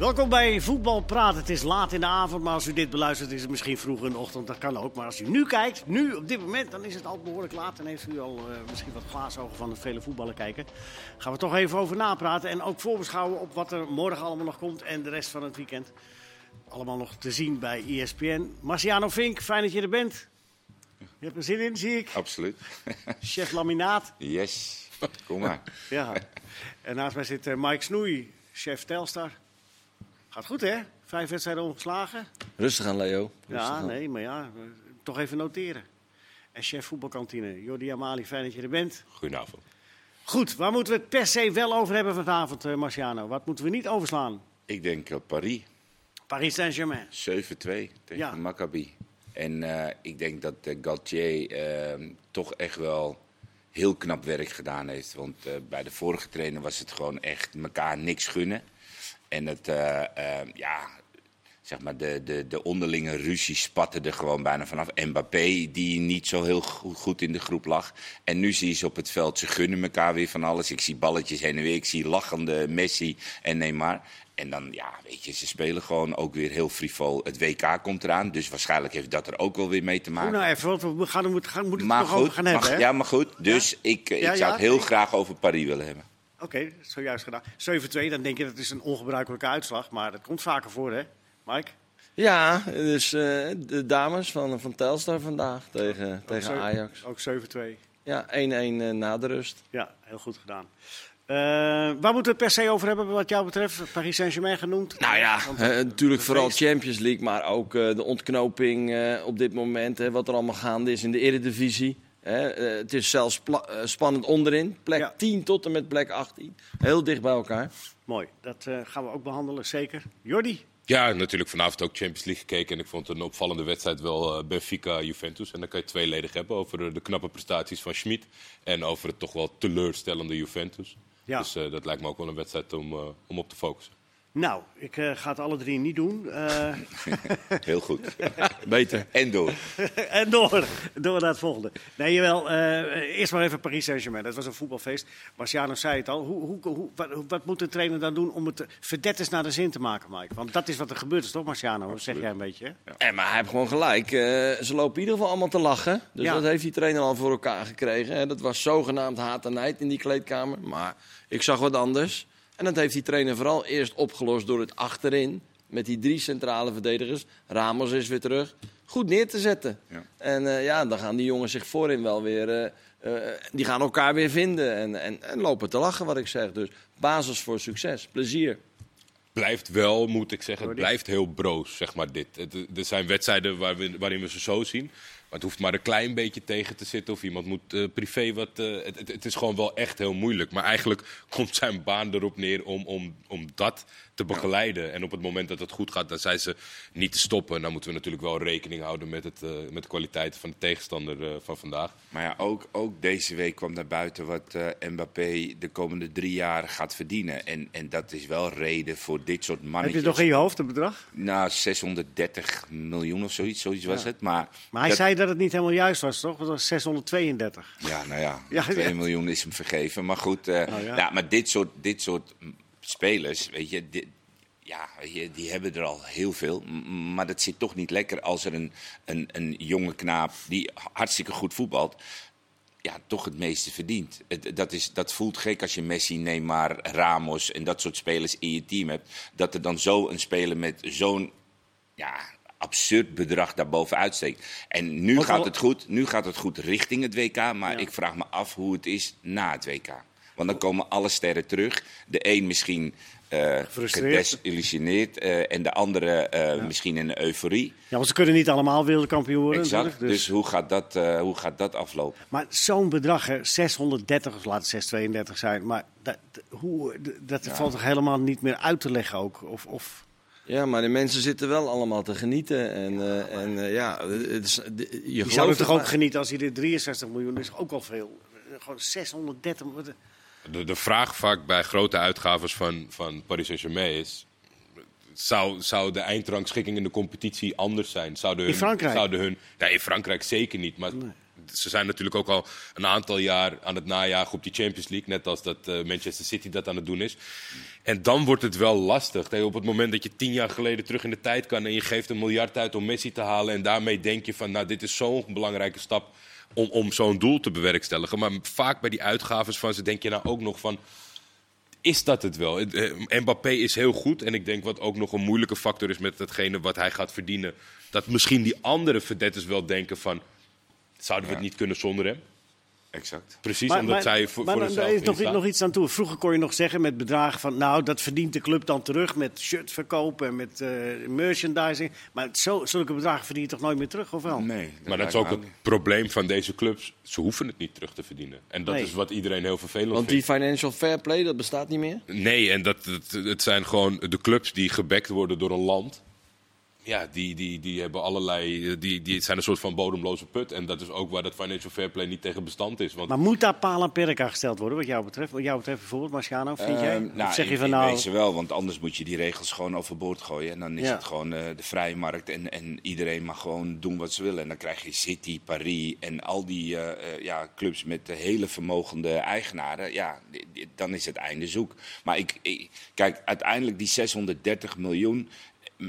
Welkom bij Voetbal Praat. Het is laat in de avond, maar als u dit beluistert is het misschien vroeg in de ochtend. Dat kan ook. Maar als u nu kijkt, nu op dit moment, dan is het al behoorlijk laat. En heeft u al uh, misschien wat glaasogen van het vele voetballen kijken. Gaan we toch even over napraten en ook voorbeschouwen op wat er morgen allemaal nog komt en de rest van het weekend. Allemaal nog te zien bij ESPN. Marciano Vink, fijn dat je er bent. Je hebt er zin in, zie ik. Absoluut. Chef Laminaat. Yes, kom maar. ja. En naast mij zit uh, Mike Snoei, chef Telstar. Gaat goed, hè? Vijf wedstrijden ongeslagen. Rustig aan, Leo. Rustig ja, aan. nee, maar ja, toch even noteren. En chef voetbalkantine, Jordi Amali, fijn dat je er bent. Goedenavond. Goed, waar moeten we het per se wel over hebben vanavond, uh, Marciano? Wat moeten we niet overslaan? Ik denk uh, Paris. Paris Saint-Germain. 7-2 tegen ja. Maccabi. En uh, ik denk dat uh, Galtier toch echt wel heel knap werk gedaan heeft. Want bij de vorige trainer was het gewoon echt elkaar niks gunnen. En het, uh, uh, ja, zeg maar de, de, de onderlinge ruzie spatte er gewoon bijna vanaf. Mbappé, die niet zo heel goed in de groep lag. En nu zie je ze op het veld, ze gunnen elkaar weer van alles. Ik zie balletjes heen en weer, ik zie lachende Messi en Neymar. En dan, ja, weet je, ze spelen gewoon ook weer heel frivol. Het WK komt eraan, dus waarschijnlijk heeft dat er ook wel weer mee te maken. nou even, we gaan, we gaan, moeten het nog over gaan hebben, mag, Ja, maar goed. Dus ik, ik zou het heel graag over Paris willen hebben. Oké, okay, zojuist gedaan. 7-2, dan denk je dat is een ongebruikelijke uitslag, maar dat komt vaker voor, hè, Mike? Ja, dus uh, de dames van, van Telstar vandaag tegen, ook tegen Ajax. Ook 7-2. Ja, 1-1 uh, na de rust. Ja, heel goed gedaan. Uh, waar moeten we het per se over hebben wat jou betreft? Paris Saint-Germain genoemd? Nou ja, natuurlijk vooral Champions League, maar ook de ontknoping op dit moment. wat er allemaal gaande is in de Eredivisie. He, uh, het is zelfs uh, spannend onderin. Plek ja. 10 tot en met plek 18. Heel dicht bij elkaar. Mooi, dat uh, gaan we ook behandelen, zeker. Jordi? Ja, natuurlijk vanavond ook Champions League gekeken. En ik vond een opvallende wedstrijd wel Benfica-Juventus. En dan kan je tweeledig hebben over de knappe prestaties van Schmid. En over het toch wel teleurstellende Juventus. Ja. Dus dat lijkt me ook wel een wedstrijd om, om op te focussen. Nou, ik uh, ga het alle drie niet doen. Uh... Heel goed. Beter. En door. en door. Door naar het volgende. Nee, jawel. Uh, eerst maar even Paris Saint-Germain. Dat was een voetbalfeest. Marciano zei het al. Hoe, hoe, hoe, wat, wat, moet de trainer dan doen om het verdetters naar de zin te maken, Mike? Want dat is wat er gebeurd is, toch, Marciano? Dat zeg jij een beetje. Ja. ja. maar hij heeft gewoon gelijk. ze lopen in ieder geval allemaal te lachen. Dus ja. dat heeft die trainer al voor elkaar gekregen. Dat was zogenaamd haat en nijd in die kleedkamer. Maar ik zag wat anders. En dat heeft die trainer vooral eerst opgelost door het achterin, met die drie centrale verdedigers, Ramos is weer terug, goed neer te zetten. Ja. En uh, ja, dan gaan die jongens zich voorin wel weer, uh, uh, die gaan elkaar weer vinden en, en, en lopen te lachen, wat ik zeg. Dus basis voor succes, plezier blijft wel, moet ik zeggen, het blijft heel broos, zeg maar dit. er zijn wedstrijden waar we, waarin we ze zo zien. Het hoeft maar een klein beetje tegen te zitten of iemand moet uh, privé wat... Uh, het, het, is gewoon wel echt heel moeilijk. Maar eigenlijk komt zijn baan erop neer om, om, om dat te begeleiden. En op het moment dat het goed gaat, dan zijn ze niet te stoppen. Dan moeten we natuurlijk wel rekening houden met, het, uh, met de kwaliteit van de tegenstander van vandaag. Maar ja, ook, ook deze week kwam naar buiten wat Mbappé de komende drie jaar gaat verdienen. En, en dat is wel reden voor dit soort mannetjes. Heb je toch in je hoofd het bedrag? Nou, 630 miljoen of zoiets, zoiets was het. Maar, maar hij zei dat het niet helemaal juist was, toch? Het was 632. Ja, nou ja, ja 2 ja. miljoen is hem vergeven. Maar goed, uh, oh, ja. ja. maar dit soort, dit soort spelers, weet je, dit, ja, die hebben er al heel veel. Maar dat zit toch niet lekker als er een, een, een jonge knaap die hartstikke goed voetbalt. Ja, toch het meeste verdient. Dat, is, dat voelt gek als je Messi, Neymar, Ramos en dat soort spelers in je team hebt. Dat er dan zo een speler met zo'n ja, absurd bedrag daarboven uitsteekt. En nu gaat het goed. Nu gaat het goed richting het WK. Maar ik vraag me af hoe het is na het WK. Want dan komen alle sterren terug. De een misschien uh, gedesillusioneerd uh, en de andere uh, ja. misschien in een euforie. Ja, want ze kunnen niet allemaal wereldkampioen worden. Exact, dus... dus, hoe, gaat dat, hoe gaat dat aflopen? Maar zo'n bedrag, hè, 630 of laat het 632 zijn, maar dat, hoe, dat ja. valt toch helemaal niet meer uit te leggen ook? Of, of... Ja, maar de mensen zitten wel allemaal te genieten. En ja, uh, en, uh, ja het is, de, je, zou toch ook genieten als je dit 63 miljoen is, ook al veel. Gewoon 630. De, de vraag vaak bij grote uitgaves van, van Paris Saint-Germain is... Zou, zou de eindrangschikking in de competitie anders zijn? Zouden hun, in Frankrijk? Zouden hun, ja, in Frankrijk zeker niet, maar... Nee. ze zijn natuurlijk ook al een aantal jaar aan het najagen op die Champions League. Net als dat uh, Manchester City dat aan het doen is. En dan wordt het wel lastig. Op het moment dat je tien jaar geleden terug in de tijd kan en je geeft een miljard uit om Messi te halen. En daarmee denk je van, nou, dit is zo'n belangrijke stap om, om zo'n doel te bewerkstelligen. Maar vaak bij die uitgaves van ze denk je nou ook nog van is dat het wel? Eh, Mbappé is heel goed. En ik denk wat ook nog een moeilijke factor is met datgene wat hij gaat verdienen. Dat misschien die andere verdetters wel denken van... Zouden we het niet kunnen zonder hem? Exact. Precies, maar, omdat zij voor, maar voor er is nog, nog, iets aan toe. Vroeger kon je nog zeggen met bedragen van... nou, dat verdient de club dan terug met shirt verkopen en met uh, merchandising. Maar zo, zulke bedragen verdien je toch nooit meer terug, of wel? Nee. Maar dat is ook het probleem van deze clubs. Ze hoeven het niet terug te verdienen. En dat is wat iedereen heel vervelend Want vindt. Want die financial fair play, dat bestaat niet meer? Nee, en dat, het, het zijn gewoon de clubs die gebackt worden door een land ja, die, die, die hebben allerlei. Eh, die, die zijn een soort van bodemloze put. En dat is ook waar dat financial fair play niet tegen bestand is. Want... Maar moet daar paal en perk aan gesteld worden, wat jou betreft? Wat jou betreft bijvoorbeeld, Marciano, vind uh, jij? Nou, zeg je van nou... wel, want anders moet je die regels gewoon overboord gooien. En dan is het gewoon uh, de vrije markt. En, en iedereen mag gewoon doen wat ze willen. En dan krijg je City, Paris en al die uh, ja, clubs met hele vermogende eigenaren. Ja, dan is het einde zoek. Maar ik, ik kijk, uiteindelijk die 630 miljoen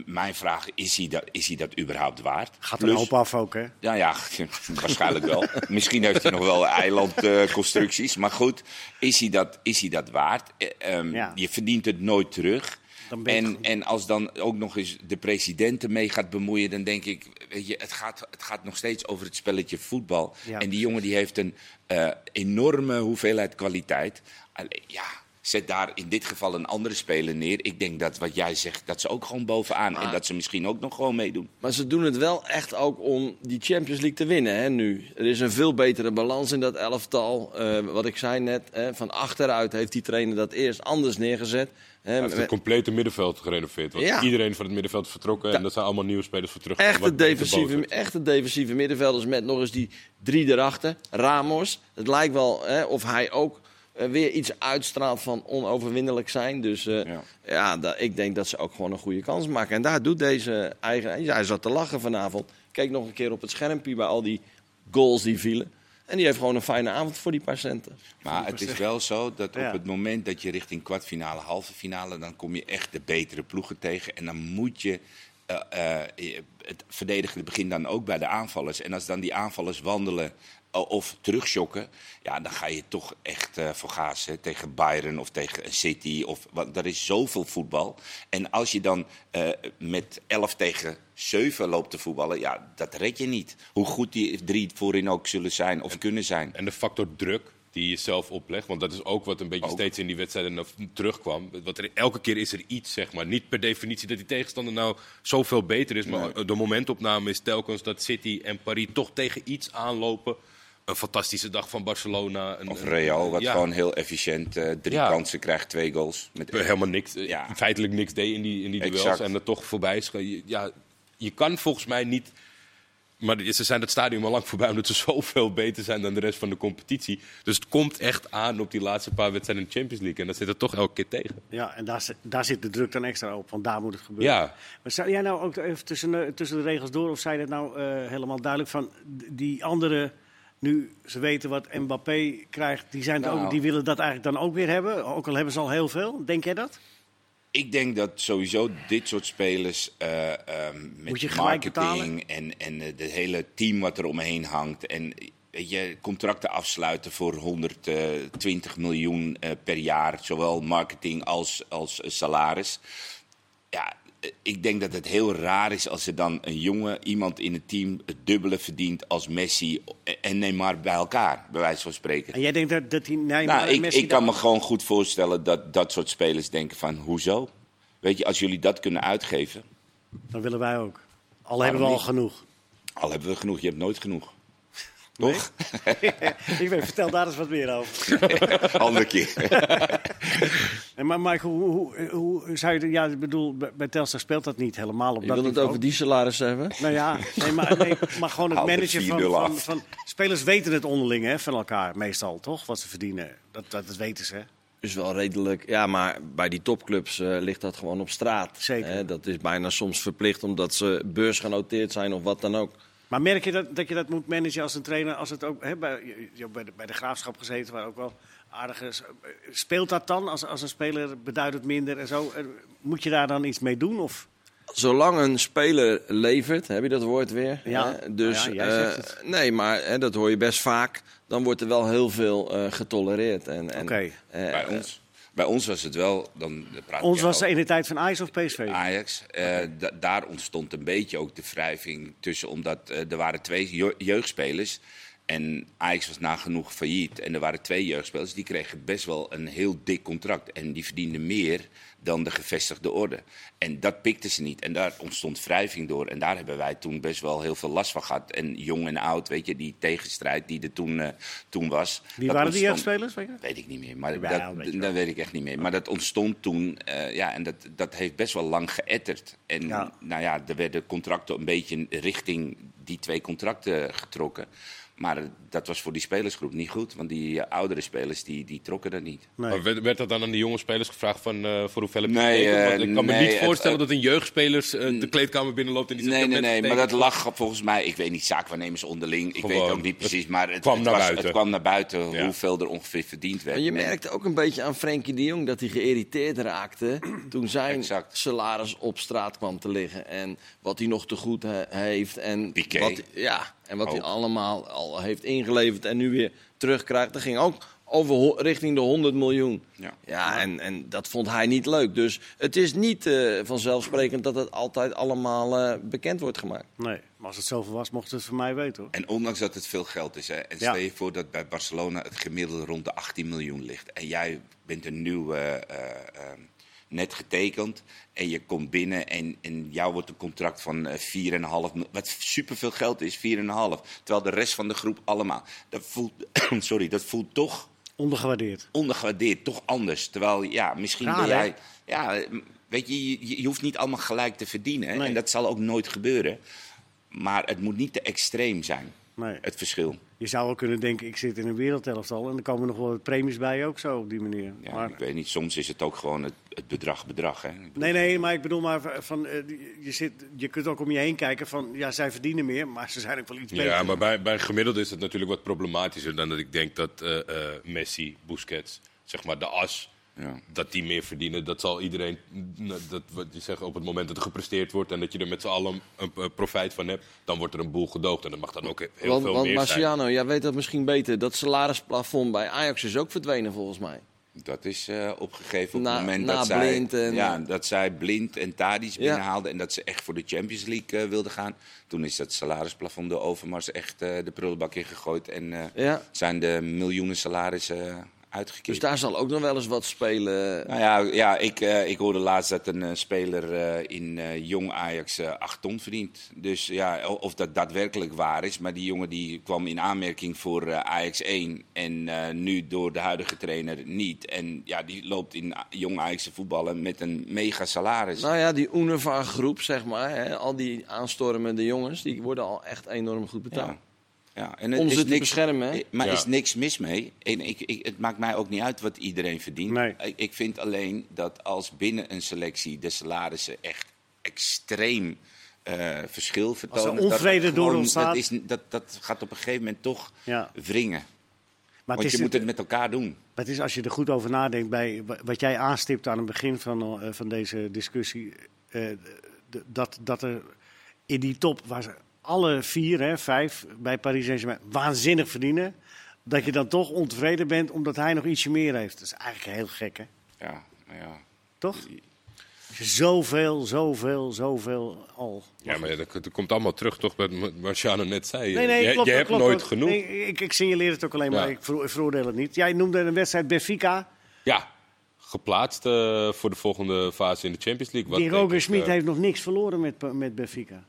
mijn vraag, is hij, dat, is hij dat überhaupt waard? Gaat er een hoop af ook, hè? Ja, ja waarschijnlijk wel. Misschien heeft hij nog wel eilandconstructies. maar goed, is hij dat, is hij dat waard? Um, ja. Je verdient het nooit terug. En, en als dan ook nog eens de president ermee gaat bemoeien, dan denk ik, weet je, het gaat, het gaat nog steeds over het spelletje voetbal. Ja. En die jongen die heeft een uh, enorme hoeveelheid kwaliteit. Allee, ja, Zet daar in dit geval een andere speler neer. Ik denk dat wat jij zegt, dat ze ook gewoon bovenaan. En dat ze misschien ook nog gewoon meedoen. Maar ze doen het wel echt ook om die Champions League te winnen hè, nu. Er is een veel betere balans in dat elftal. Uh, wat ik zei net, hè, van achteruit heeft die trainer dat eerst anders neergezet. Hij heeft het complete middenveld gerenoveerd. Want ja. iedereen van het middenveld vertrokken. En dat zijn allemaal nieuwe spelers voor terug. Echte defensieve, echte defensieve middenvelders met nog eens die drie erachter. Ramos. Het lijkt wel hè, of hij ook uh, weer iets uitstraalt van onoverwinnelijk zijn. Dus uh, ja, ik denk dat ze ook gewoon een goede kans maken. En daar doet deze eigen... Hij zat te lachen vanavond. Keek nog een keer op het schermpje bij al die goals die vielen. En die heeft gewoon een fijne avond voor die patiënten. Maar het is wel zo dat op het moment dat je richting kwartfinale, halve finale... dan kom je echt de betere ploegen tegen. En dan moet je... Uh, uh, het verdedigen begint dan ook bij de aanvallers. En als dan die aanvallers wandelen of terugschokken, ja, dan ga je toch echt uh, voor gaas hè, tegen Bayern of tegen City. Of, want er is zoveel voetbal. En als je dan uh, met 11 tegen 7 loopt te voetballen, ja, dat red je niet. Hoe goed die drie voorin ook zullen zijn of kunnen zijn. En de factor druk die je zelf oplegt. Want dat is ook wat een beetje ook. steeds in die wedstrijden terugkwam. Wat er, elke keer is er iets, zeg maar. Niet per definitie dat die tegenstander nou zoveel beter is. Maar nee. de momentopname is telkens dat City en Paris toch tegen iets aanlopen een fantastische dag van Barcelona. Een, of Real, wat gewoon heel efficiënt uh, drie ja. kansen krijgt, twee goals. Met Helemaal niks, ja. feitelijk niks deed in die, in die duels en er toch voorbij is. Ja, je kan volgens mij niet... Maar ze zijn het stadion al lang voorbij omdat ze zoveel beter zijn dan de rest van de competitie. Dus het komt echt aan op die laatste paar wedstrijden in de Champions League. En dat zit er toch elke keer tegen. Ja, en daar, daar zit de druk dan extra op, want daar moet het gebeuren. Ja. Maar zou jij nou ook even tussen, tussen de regels door, of zei dat nou uh, helemaal duidelijk van die andere nu ze weten wat Mbappé krijgt, die, zijn nou, ook, die willen dat eigenlijk dan ook weer hebben. Ook al hebben ze al heel veel. Denk jij dat? Ik denk dat sowieso dit soort spelers uh, uh, met marketing en, en het hele team wat er omheen hangt. En weet je, contracten afsluiten voor 120 miljoen uh, per jaar, zowel marketing als, als salaris. Ja, ik denk dat het heel raar is als er dan een jonge iemand in het team het dubbele verdient als Messi en Neymar bij elkaar, bij wijze van spreken. En jij denkt dat, dat die Neymar nou, ik, Messi ik kan me gewoon goed voorstellen dat dat soort spelers denken van, hoezo? Weet je, als jullie dat kunnen uitgeven... Dan willen wij ook. Al hebben we al genoeg. Al hebben we genoeg, je hebt nooit genoeg. Toch? ik weet, vertel daar eens wat meer over. Andere keer. en maar Mike, hoe, hoe, hoe zou je... Ja, ik bedoel, bij Telstar speelt dat niet helemaal op je dat wil het over die salaris hebben? Nou ja, nee, maar, nee, maar gewoon het managen van, van, van, Spelers weten het onderling hè, van elkaar, meestal, toch? Wat ze verdienen. Dat, dat, dat weten ze, is wel redelijk. Ja, maar bij die topclubs uh, ligt dat gewoon op straat. Zeker. Hè? Dat is bijna soms verplicht omdat ze beursgenoteerd zijn of wat dan ook. Maar merk je dat, dat je dat moet managen als een trainer, als het ook hè, bij, je bij, de, bij de graafschap gezeten, waar ook wel aardige. Speelt dat dan als, als een speler beduidend minder en zo? Moet je daar dan iets mee doen? Of? Zolang een speler levert, heb je dat woord weer? Ja, Dus, ja, jij zegt het. nee, maar hè, dat hoor je best vaak. Dan wordt er wel heel veel uh, getolereerd. En, en, Oké. bij ons. Bij ons was het wel. Dan praat ons was in de tijd van Ajax of PSV? Ajax. Eh, da- daar ontstond een beetje ook de wrijving tussen, omdat eh, er waren twee je- jeugdspelers. En Ajax was nagenoeg failliet. En er waren twee jeugdspelers die kregen best wel een heel dik contract. En die verdienden meer dan de gevestigde orde. En dat pikten ze niet. En daar ontstond wrijving door. En daar hebben wij toen best wel heel veel last van gehad. En jong en oud, weet je, die tegenstrijd die er toen, eh, toen was. Wie waren die jeugdspelers? Weet je? Weet ik niet meer. Maar dat, weet dat ik echt niet meer. Maar dat ontstond toen. eh, ja, en dat, dat heeft best wel lang geëtterd. En Ja. nou ja, er werden contracten een beetje richting die twee contracten getrokken. Maar dat was voor die spelersgroep niet goed. Want die eh, oudere spelers die, die trokken dat niet. Nee. Maar werd, werd dat dan aan die jonge spelers gevraagd van eh, voor hoeveel heb je Nee, eh, ik kan me niet voorstellen het- dat een jeugdspelers de kleedkamer binnenloopt en die zegt, Nee, "Ik nee, nee. Maar dat getekend." lag volgens mij, ik weet niet, zaakwaarnemers onderling. Ik weet ook niet precies. Maar het, kwam het naar was- buiten. Het kwam naar buiten Ja. hoeveel er ongeveer verdiend werd. En je merkte ook een beetje aan Frenkie de Jong dat hij geïrriteerd raakte toen zijn Exact. salaris op straat kwam te liggen. En wat hij nog te goed he- heeft. En Piqué. wat, ja, en wat hij Ook. allemaal al heeft ingeleverd en nu weer terugkrijgt. Dat ging ook over richting de 100 miljoen. Ja. Ja, en, en dat vond hij niet leuk. Dus het is niet eh, vanzelfsprekend dat het altijd allemaal eh, bekend wordt gemaakt. Nee, maar als het zoveel was, mocht het voor mij weten hoor. En ondanks dat het veel geld is, hè, en Ja. stel je voor dat bij Barcelona het gemiddelde rond de 18 miljoen ligt. En jij bent een nieuw, eh, eh, eh, net getekend. En je komt binnen en, en jou wordt een contract van eh 4,5 miljoen. Wat superveel geld is, 4,5. Terwijl de rest van de groep allemaal. Dat voelt, sorry, dat voelt toch Ondergewaardeerd. ondergewaardeerd, toch anders. Terwijl, ja, misschien Raar, ben hè? jij... Ja, weet je, je, je hoeft niet allemaal gelijk te verdienen. Nee. En dat zal ook nooit gebeuren. Maar het moet niet te extreem zijn, Nee. het verschil. Je zou wel kunnen denken, ik zit in een wereldelftal en er komen nog wel wat premies bij ook zo op die manier. Ja, maar, ik weet niet, soms is het ook gewoon het, het bedrag bedrag. Hè? Bedoel, nee, nee, maar ik bedoel maar van, eh, je, zit, je kunt ook om je heen kijken van, ja, zij verdienen meer, maar ze zijn ook wel iets beter. Ja, maar bij, bij gemiddeld is het natuurlijk wat problematischer dan dat ik denk dat eh, eh, Messi, Busquets, zeg maar de as, Ja. dat die meer verdienen. Dat zal iedereen, dat, wat je zegt, op het moment dat er gepresteerd wordt en dat je er met z'n allen een, een profijt van hebt, dan wordt er een boel gedoogd. En dat mag dan ook heel want veel want meer zijn. Marciano, jij weet dat misschien beter. Dat salarisplafond bij Ajax is ook verdwenen volgens mij. Dat is eh, opgegeven op Na- het moment na dat, zij, Blind en- ja, dat zij Blind en Tadic Ja. binnenhaalden... en dat ze echt voor de Champions League eh, wilden gaan. Toen is dat salarisplafond door Overmars echt eh, de prullenbak ingegooid... en eh, Ja. zijn de miljoenen salarissen Dus daar zal ook nog wel eens wat spelen. Nou ja, ja ik, eh, ik hoorde laatst dat een eh, speler eh, in jong Ajax eh 8 ton verdient. Dus ja, of dat daadwerkelijk waar is. Maar die jongen die kwam in aanmerking voor Ajax 1. En nu door de huidige trainer niet. En ja, die loopt in jong Ajax te voetballen met een mega salaris. Nou ja, die Unova groep, zeg maar. Hè, al die aanstormende jongens, die worden al echt enorm goed betaald. ja. Ja, en het Om is ze te niks, beschermen, hè? Maar Ja. is niks mis mee. En ik, ik, het maakt mij ook niet uit wat iedereen verdient. Nee. Ik, ik vind alleen dat als binnen een selectie de salarissen echt extreem eh, verschil vertonen. dat onvrede het door ontstaat. Dat, is, dat, dat gaat op een gegeven moment toch Ja. wringen. Maar Want je is, moet het met elkaar doen. het is als je er goed over nadenkt, bij wa- wat jij aanstipt aan het begin van, eh, van deze discussie, eh, dat, dat er in die top, waar ze alle vier, hè, vijf bij Paris Saint-Germain, waanzinnig verdienen, dat je dan toch ontevreden bent omdat hij nog ietsje meer heeft. Dat is eigenlijk heel gek, hè? Ja, nou ja. Toch? Zoveel, zoveel, zoveel al. Ja, maar ja, dat, dat komt allemaal terug, toch, wat Ma- Marciano net zei. Nee, nee, je klopt, je hebt klopt, nooit klopt. genoeg. Nee, ik, ik signaleer het ook alleen maar, Ja. ik vero- veroordeel het niet. Jij noemde een wedstrijd Benfica. Ja, geplaatst eh, voor de volgende fase in de Champions League. wat Die Roger Smit eh, heeft nog niks verloren met, met Benfica.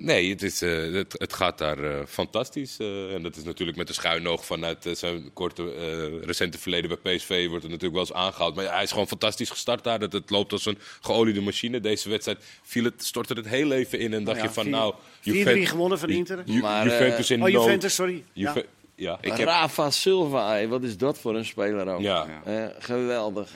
Nee, het, is, eh, het, het gaat daar eh, fantastisch. eh, en dat is natuurlijk met de schuin oog vanuit zijn korte, eh, recente verleden bij PSV wordt het natuurlijk wel eens aangehaald. Maar ja, hij is gewoon fantastisch gestart daar. Dat het loopt als een geoliede machine. Deze wedstrijd viel het, stortte het heel even in en dacht ja, je van vier- nou... 4-3 gewonnen van Inter. Ju- Maar, Juventus in Oh, nood. Juventus, sorry. Ja. Juve- ja. Ik heb- Rafa Silva, wat is dat voor een speler ook? Ja. Ja. Geweldig.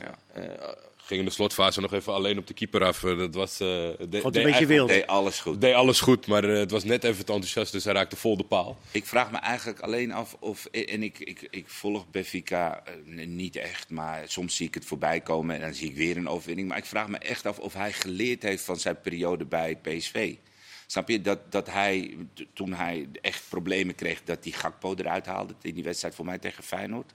Eh, ging in de slotfase nog even alleen op de keeper af. Eh, dat was... Uh, de, een beetje wild. Deed alles goed. Deed alles goed, maar het was net even te enthousiast, dus hij raakte vol de paal. Ik vraag me eigenlijk alleen af of... En ik, ik, ik volg Benfica niet echt, maar soms zie ik het voorbij komen en dan zie ik weer een overwinning. Maar ik vraag me echt af of hij geleerd heeft van zijn periode bij PSV. Snap je dat, dat hij, toen hij echt problemen kreeg, dat hij Gakpo eruit haalde in die wedstrijd voor mij tegen Feyenoord.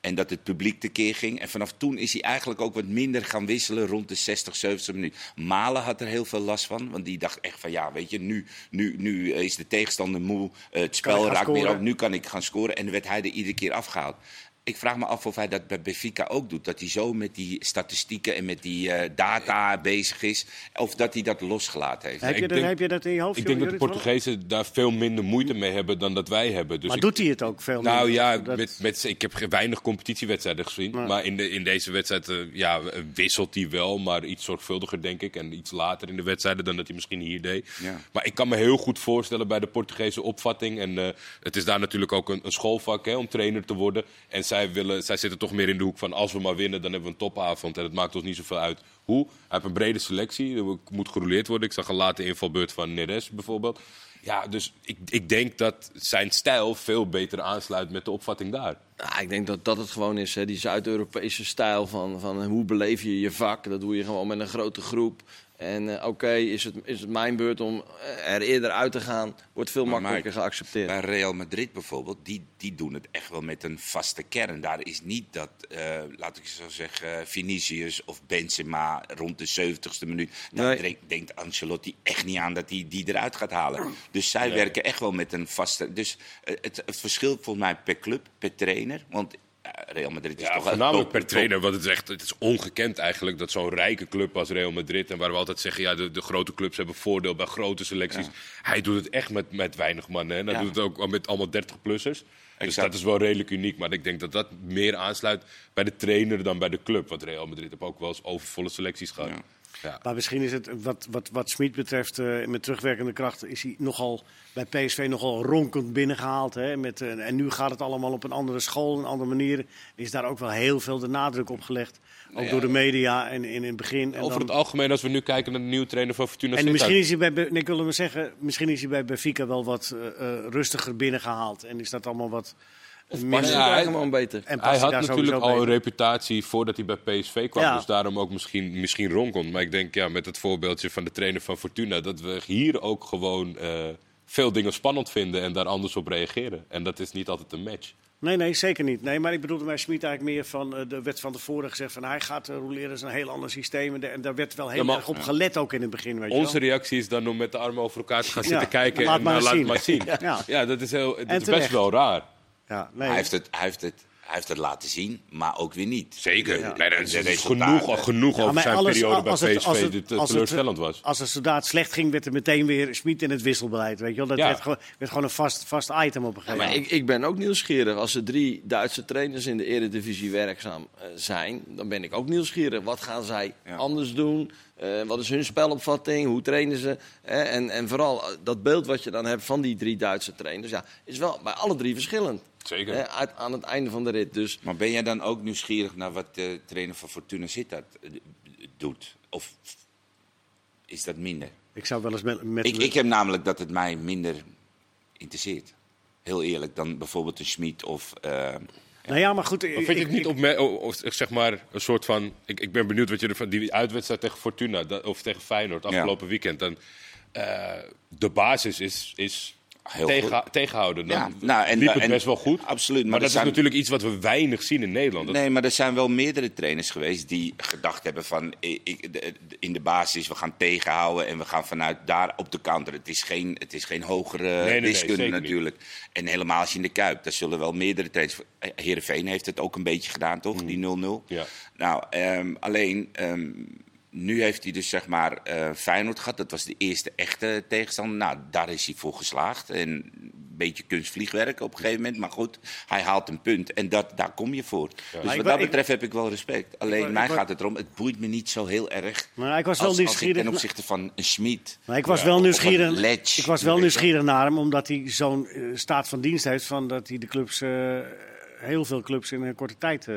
En dat het publiek tekeer ging. En vanaf toen is hij eigenlijk ook wat minder gaan wisselen rond de 60, 70 minuten. Malen had er heel veel last van. Want die dacht echt van ja, weet je, nu, nu, nu is de tegenstander moe. Uh, het spel raakt meer op. Nu kan ik gaan scoren. En dan werd hij er iedere keer afgehaald ik vraag me af of hij dat bij Benfica ook doet. Dat hij zo met die statistieken en met die uh, data bezig is. Of dat hij dat losgelaten heeft. Heb je, dat, heb je dat in je hoofd? Ik denk dat de Portugezen daar veel minder moeite mee hebben dan dat wij hebben. Dus maar doet hij het ook veel nou, minder? Nou ja, met, met, ik heb weinig competitiewedstrijden gezien. Maar in, de, in deze wedstrijd uh, ja, wisselt hij wel. Maar iets zorgvuldiger denk ik. En iets later in de wedstrijden dan dat hij misschien hier deed. Ja. Maar ik kan me heel goed voorstellen bij de Portugese opvatting. En uh, het is daar natuurlijk ook een, een schoolvak hè, om trainer te worden. En zij, willen, zij zitten toch meer in de hoek van als we maar winnen, dan hebben we een topavond. En het maakt ons niet zoveel uit hoe. Hij heeft een brede selectie, er moet gerouleerd worden. Ik zag een late invalbeurt van Neres bijvoorbeeld. Ja, dus ik, ik denk dat zijn stijl veel beter aansluit met de opvatting daar. Ja, ik denk dat dat het gewoon is, hè? die Zuid-Europese stijl van, van hoe beleef je je vak. Dat doe je gewoon met een grote groep. En uh, oké, is, het, is het mijn beurt om eh, er eerder uit te gaan, wordt veel makkelijker geaccepteerd. Bij Real Madrid bijvoorbeeld, die, die doen het echt wel met een vaste kern. Daar is niet dat, uh, laat ik zo zeggen, Vinicius of Benzema rond de 70ste minuut. Daar nee. denkt Ancelotti echt niet aan dat hij die, die eruit gaat halen. Dus zij werken echt wel met een vaste... Dus het, het verschilt volgens mij per club, per trainer. Want Real Madrid is ja, toch voornamelijk per trainer, want het is echt het is ongekend eigenlijk dat zo'n rijke club als Real Madrid en waar we altijd zeggen ja de, de grote clubs hebben voordeel bij grote selecties. Hij doet het echt met, met weinig mannen en hij doet het ook met allemaal 30-plussers. Dus dat is wel redelijk uniek, maar ik denk dat dat meer aansluit bij de trainer dan bij de club. Want Real Madrid heeft ook wel eens overvolle selecties gehad. Ja. Maar misschien is het, wat, wat, wat Smit betreft, uh, met terugwerkende kracht, is hij nogal bij PSV nogal ronkend binnengehaald. Hè, met, uh, en nu gaat het allemaal op een andere school, een andere manier. Is daar ook wel heel veel de nadruk op gelegd. Ook door de media en in het begin. En Over het algemeen, als we nu kijken naar de nieuwe trainer van Fortuna En misschien is hij bij, ik wil zeggen, misschien is hij bij Benfica wel wat uh, rustiger binnengehaald. En is dat allemaal wat of past hij gewoon beter? En hij had natuurlijk al een reputatie voordat hij bij PSV kwam. Dus daarom ook misschien, misschien ronkond. Maar ik denk ja, met het voorbeeldje van de trainer van Fortuna... dat we hier ook gewoon uh, veel dingen spannend vinden en daar anders op reageren. En dat is niet altijd een match. Nee, nee, zeker niet. Nee, maar ik bedoelde bij Smit eigenlijk meer van... Uh, de wet van tevoren gezegd van hij gaat uh, roleren. Dat is een heel ander systeem. En, daar werd wel heel erg op gelet ook in het begin. Weet Onze wel. reactie is dan om met de armen over elkaar te gaan zitten kijken. Laat en maar laat maar zien. ja. ja. dat is, heel, het is best wel raar. Ja, nee. hij, heeft het, hij, heeft het, hij heeft het laten zien, maar ook weer niet. Zeker. Ja. Nee, dat is genoeg, genoeg ja, over zijn alles, periode bij PSV als het, als teleurstellend was. Als het soldaat slecht ging, werd er meteen weer Smit in het wisselbeleid. Weet je wel? Dat werd, gewoon, werd gewoon een vast, vast item op een gegeven moment. maar ik, ik ben ook nieuwsgierig. Als er drie Duitse trainers in de eredivisie werkzaam uh, zijn, dan ben ik ook nieuwsgierig. Wat gaan zij anders doen? Uh, wat is hun spelopvatting? Hoe trainen ze? En, en vooral dat beeld wat je dan hebt van die drie Duitse trainers, ja, is wel bij alle drie verschillend. Zeker. aan het einde van de rit. Dus. Maar ben jij dan ook nieuwsgierig naar wat de trainer van Fortuna Sittard eh, doet? Of is dat minder? Ik zou wel eens met... met ik, ik heb namelijk dat het mij minder interesseert. Heel eerlijk, dan bijvoorbeeld een Schmid of... Uh, nou ja, maar goed. Maar vind je het niet op, of, zeg maar een soort van. Ik, ik ben benieuwd wat je ervan. Die uitwedstrijd tegen Fortuna of tegen Feyenoord afgelopen weekend. Dan, uh, de basis is, is tegen, tegenhouden. Dan ja, nou, en, liep het best wel goed. Absoluut. Maar, maar dat is natuurlijk iets wat we weinig zien in Nederland. Nee, maar er zijn wel meerdere trainers geweest die gedacht hebben van... Ik, in de basis, we gaan tegenhouden en we gaan vanuit daar op de counter. Het is geen, het is geen hogere nee, wiskunde natuurlijk. En helemaal als je in de Kuip, daar zullen wel meerdere trainers... Heerenveen heeft het ook een beetje gedaan, toch? Mm. Die 0-0. Ja. Nou, um, alleen... Um, nu heeft hij dus zeg maar uh, Feyenoord gehad. Dat was de eerste echte tegenstander. Nou, daar is hij voor geslaagd. En een beetje kunstvliegwerk op een gegeven moment. Maar goed, hij haalt een punt. En dat, daar kom je voor. Dus wat dat betreft heb ik wel respect. Alleen mij gaat het erom, het boeit me niet zo heel erg. Maar ik was wel nieuwsgierig. ten opzichte van een Schmid. Maar ik was wel nieuwsgierig. ik was wel nieuwsgierig naar hem, omdat hij zo'n uh, staat van dienst heeft. Van dat hij de clubs, uh, heel veel clubs in een korte tijd...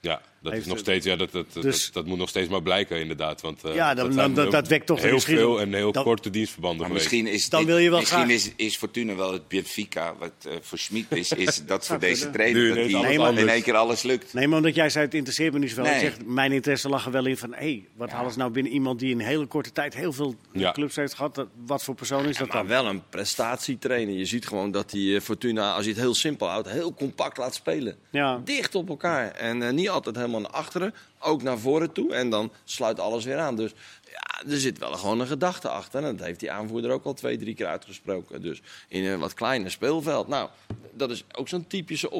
Ja, Dat, is nog steeds, ja, dat, dat, dus, dat, moet nog steeds maar blijken, inderdaad. Want, uh, ja, dan, dat, dat, wekt toch heel veel en heel korte dienstverbanden. misschien is, dan wil je wel misschien is, is Fortuna wel het Benfica, wat uh, voor Schmid is, is dat voor deze trainer nu, dat nee, in één keer alles lukt. Nee, maar omdat jij zei, het interesseert me niet zoveel. Nee. Mijn interesse lag er wel in van, hé, hey, wat ja. halen ze nou binnen iemand die in een hele korte tijd heel veel ja. clubs heeft gehad? wat voor persoon is dat maar dan? wel een prestatietrainer. Je ziet gewoon dat die Fortuna, als je het heel simpel houdt, heel compact laat spelen. Dicht op elkaar. En niet altijd helemaal naar achteren, ook naar voren toe. En dan sluit alles weer aan. Dus ja, er zit wel gewoon een gedachte achter. En dat heeft die aanvoerder ook al twee, drie keer uitgesproken. Dus in een wat kleiner speelveld. Nou, dat is ook zo'n typische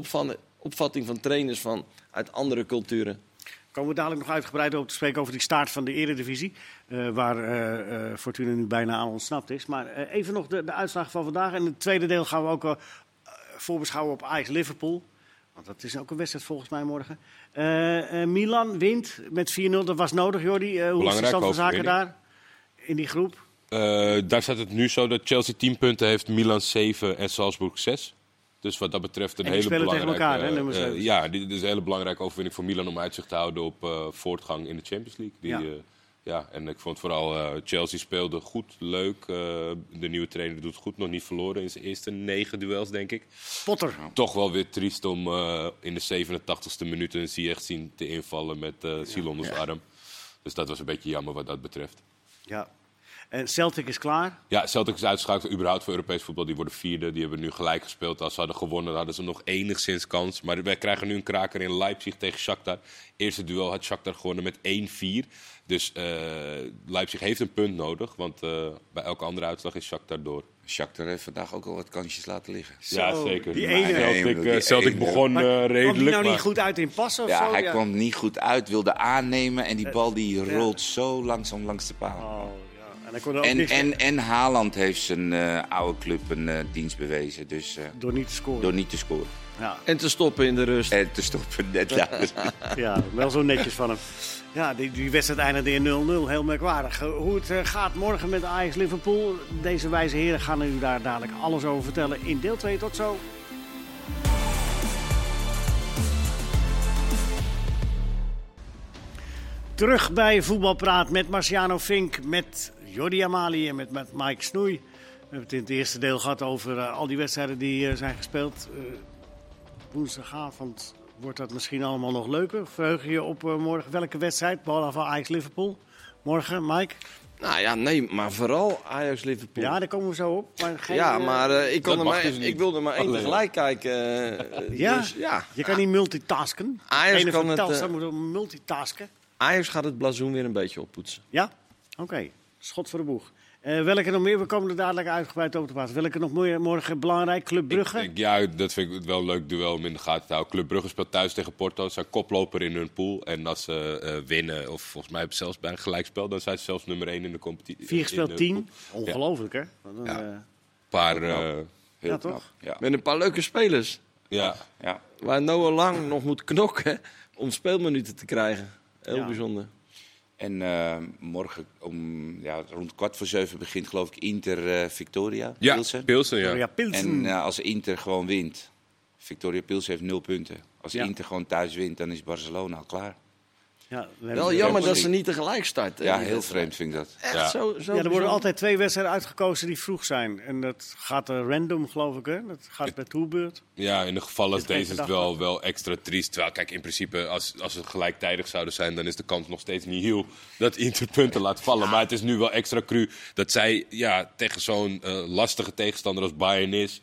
opvatting van trainers van, uit andere culturen. Komen we dadelijk nog uitgebreid over te spreken over die start van de Eredivisie. Uh, waar uh, Fortuna nu bijna aan ontsnapt is. Maar even nog de, de uitslag van vandaag. En het tweede deel gaan we ook voorbeschouwen op Ajax-Liverpool. Want dat is ook een wedstrijd volgens mij morgen. Uh, uh, Milan wint met 4-0. Dat was nodig, Jordi. Uh, hoe is de stand van zaken daar in die groep? daar staat het nu zo dat Chelsea 10 punten heeft, Milan 7 en Salzburg 6. Dus wat dat betreft een hele belangrijke... Elkaar, hè, ja, dit is een hele belangrijke overwinning voor Milan om uitzicht te houden op voortgang in de Champions League. Die, ja. Ja, en ik vond vooral uh, Chelsea speelde goed, leuk. Uh, de nieuwe trainer doet goed, nog niet verloren in zijn eerste negen duels, denk ik. Potter. Toch wel weer triest om uh, in de 87ste minuut een Ziyech zien te invallen met uh, ja. arm. Dus dat was een beetje jammer wat dat betreft. Ja, en Celtic is klaar? Ja, Celtic is uitgeschakeld überhaupt voor Europees voetbal. Die worden vierde. Die hebben nu gelijk gespeeld. Als ze hadden gewonnen, hadden ze nog enigszins kans. Maar wij krijgen nu een kraker in Leipzig tegen Shakhtar. Eerste duel had Shakhtar gewonnen met 1-4. Dus uh, Leipzig heeft een punt nodig. Want uh, bij elke andere uitslag is Shakhtar door. Shakhtar heeft vandaag ook al wat kansjes laten liggen. ja, zeker. Die ene. Celtic, nee, Celtic begon uh, redelijk. Kwam hij nou niet goed uit in passen of ja, zo? Hij ja, hij kwam niet goed uit, wilde aannemen. En die bal die rolt zo langzaam langs de paal. Oh. En, en, en Haaland heeft zijn uh, oude club een uh, dienst bewezen. Dus, uh, door niet te scoren. Door niet te scoren. Ja. En te stoppen in de rust. En te stoppen, net ja. ja, wel zo netjes van hem. Ja, die, die wedstrijd eindigde in 0-0. Heel merkwaardig. Hoe het gaat morgen met Ajax Liverpool. Deze wijze heren gaan u daar dadelijk alles over vertellen in deel 2. Tot zo. Terug bij Voetbalpraat met Marciano Fink, met Jordi Amali en met, met Mike Snoei. We hebben het in het eerste deel gehad over uh, al die wedstrijden die uh, zijn gespeeld. Uh, woensdagavond wordt dat misschien allemaal nog leuker. Verheug je op morgen welke wedstrijd, behalve van Ajax-Liverpool? Morgen, Mike? Nou ja, nee, maar vooral Ajax-Liverpool. Ja, daar komen we zo op. Maar geen, ja, maar ik, kon er maar, dus ik wilde maar één tegelijk kijken. ja? Dus, ja, je kan niet multitasken. Ajax kan het... Moet multitasken. Ajax gaat het blazoen weer een beetje oppoetsen. Ja? Oké. Schot voor de boeg. Uh, welke nog meer? We komen er dadelijk uitgebreid over te praten. Welke nog meer morgen belangrijk? Club Brugge? Ik, ja, dat vind ik wel een leuk duel om in de gaten te houden. Club Brugge speelt thuis tegen Porto. Ze zijn koploper in hun pool. En als ze uh, winnen, of volgens mij hebben ze zelfs bij een gelijkspel, dan zijn ze zelfs nummer 1 in de competitie. Vier gespeeld, tien. Ongelooflijk, ja. hè? Dan, ja. Uh, paar, heel ja, toch? Ja. Met een paar leuke spelers. Ja. ja. Waar Noah Lang nog moet knokken om speelminuten te krijgen. Heel bijzonder. En uh, morgen om ja, rond kwart voor zeven begint geloof ik Inter uh, Victoria. Ja, Pilsen. Pilsen, ja. En uh, als Inter gewoon wint, Victoria Pilsen heeft nul punten. Als ja. Inter gewoon thuis wint, dan is Barcelona al klaar. Ja, Wel jammer dat ze niet tegelijk starten. Ja, heel vreemd vind ik dat. Echt ja. Zo, zo ja, er worden altijd twee wedstrijden uitgekozen die vroeg zijn. En dat gaat uh, random, geloof ik. Hè? Dat gaat bij toerbeurt. Ja, in de gevallen als deze is het wel, wel extra triest. Terwijl, kijk, in principe, als, als het gelijktijdig zouden zijn... dan is de kans nog steeds niet heel dat Inter punten laat vallen. Maar het is nu wel extra cru dat zij ja, tegen zo'n uh, lastige tegenstander als Bayern is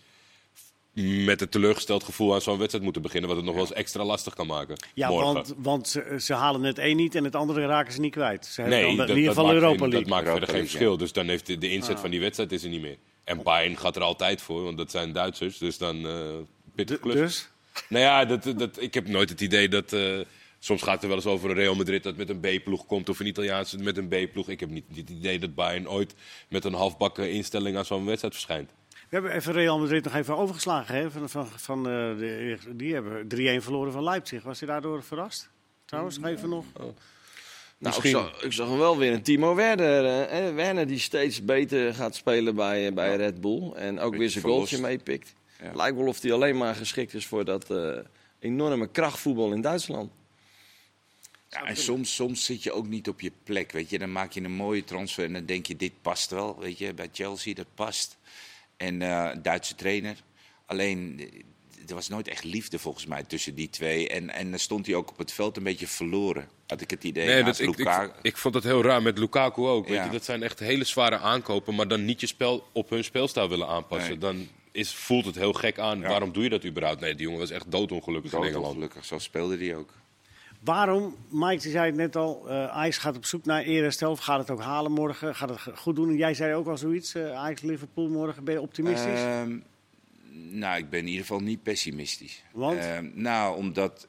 met een teleurgesteld gevoel aan zo'n wedstrijd moeten beginnen. Wat het nog wel eens extra lastig kan maken. Ja, morgen. want, want ze, ze, halen het één niet en het andere raken ze niet kwijt. Ze hebben dan in ieder geval Europa League. Dat maakt verder geen verschil. Dus dan heeft de, de inzet ah. van die wedstrijd is er niet meer. En Bayern gaat er altijd voor, want dat zijn Duitsers. Dus dan uh, pittig klus. Dus? Nou ja, dat, dat, ik heb nooit het idee dat... Uh, Soms gaat het er wel eens over een Real Madrid dat met een B-ploeg komt of een Italiaanse met een B-ploeg. Ik heb niet het idee dat Bayern ooit met een halfbakken instelling aan zo'n wedstrijd verschijnt. We hebben even Real Madrid nog even overgeslagen. Hè? Van, van, van uh, de, die hebben 3-1 verloren van Leipzig. Was hij daardoor verrast? Trouwens, nog even nog. Oh. Nou, ik zag, ik zag hem wel weer een Timo Werner. Eh, Werner die steeds beter gaat spelen bij, bij Red Bull. En ook weer zijn goaltje meepikt. Ja. Lijkt wel of hij alleen maar geschikt is voor dat uh, enorme krachtvoetbal in Duitsland. Ja, en soms, soms zit je ook niet op je plek, weet je. Dan maak je een mooie transfer en dan denk je, dit past wel, weet je. Bij Chelsea, dat past. En uh, Duitse trainer. Alleen, er was nooit echt liefde volgens mij tussen die twee. En, en dan stond hij ook op het veld een beetje verloren, had ik het idee. Nee, dat, ik, ik, ik, vond het heel raar met Lukaku ook. Weet je, dat zijn echt hele zware aankopen, maar dan niet je spel op hun speelstijl willen aanpassen. Dan is, voelt het heel gek aan. Waarom doe je dat überhaupt? Nee, die jongen was echt doodongelukkig, doodongelukkig in Engeland. Zo speelde hij ook. Waarom, Mike, zei het net al, uh, Ajax gaat op zoek naar eerherstel. Gaat het ook halen morgen? Gaat het goed doen? Jij zei ook al zoiets, uh, Ajax-Liverpool morgen. Ben je optimistisch? Uh, nou, ik ben in ieder geval niet pessimistisch. Want? Ehm, nou, omdat